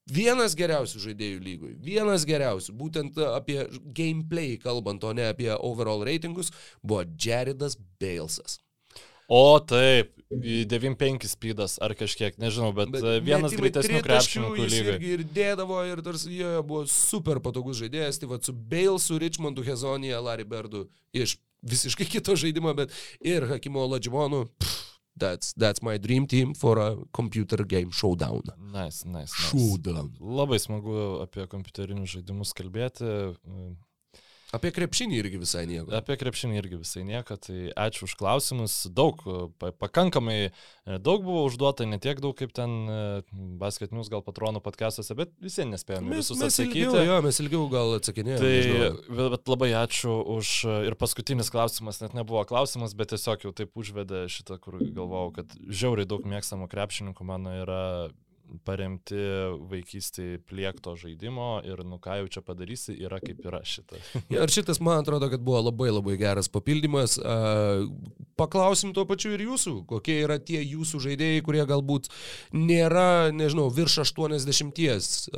Vienas geriausių žaidėjų lygoj, vienas geriausių, būtent apie gameplay kalbant, o ne apie overall reitingus, buvo Jaridas Balesas. O taip, 9-5 speedas ar kažkiek, nežinau, bet, bet vienas greitesnių krepšininkų lygiai. Ir, dėdavo, ir tarsi jie buvo super patogus žaidėjas, tai va su Balesu, Richmondu, Hezonija, Larry Berdu iš visiškai kito žaidimo, bet ir Hakimo Ladžimonu. That's, that's my dream team for a computer game showdown. Nice, nice. nice. Showdown. Labai smagu apie kompiuterinius žaidimus kalbėti. Apie krepšinį irgi visai nieko. Apie krepšinį irgi visai nieko, tai ačiū už klausimus. Daug, pakankamai e, daug buvo užduota, ne tiek daug kaip ten e, Basket News gal patronų podcastuose, bet visi nespėjome mes, visus mes atsakyti. Ilgiau, jo, mes ilgiau gal atsakinėjome. Tai, bet, bet labai ačiū už ir paskutinis klausimas, net nebuvo klausimas, bet tiesiog jau taip užvedė šitą, kur galvojau, kad žiauriai daug mėgstamų krepšininkų mano yra paremti vaikystėje pliekto žaidimo ir nu ką jau čia padarysi, yra kaip yra šitą. ja, [LAUGHS] ir šitas man atrodo, kad buvo labai labai geras papildymas. Paklausim tuo pačiu ir jūsų, kokie yra tie jūsų žaidėjai, kurie galbūt nėra, nežinau, virš 80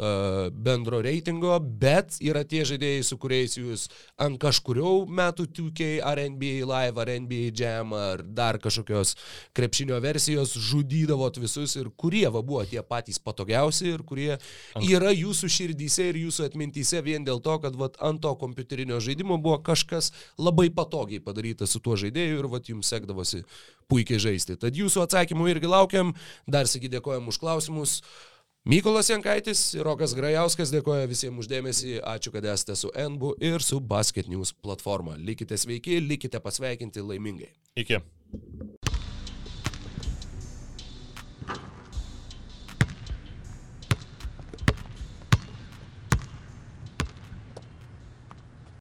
bendro reitingo, bet yra tie žaidėjai, su kuriais jūs ant kažkurio metų 2K ar NBA Live ar NBA Jam ar dar kažkokios krepšinio versijos žudydavot visus ir kurie va buvo tie patys patys patogiausi ir kurie yra jūsų širdyse ir jūsų atmintyse vien dėl to, kad vat, ant to kompiuterinio žaidimo buvo kažkas labai patogiai padaryta su tuo žaidėju ir vat, jums sekdavosi puikiai žaisti. Tad jūsų atsakymų irgi laukiam. Dar sėki dėkojam už klausimus. Mykolas Jankaitis ir Rokas Grajauskas dėkoja visiems uždėmesį, ačiū, kad esate su NBU ir su Basket News platforma. Likite sveiki, likite pasveikinti laimingai. Iki.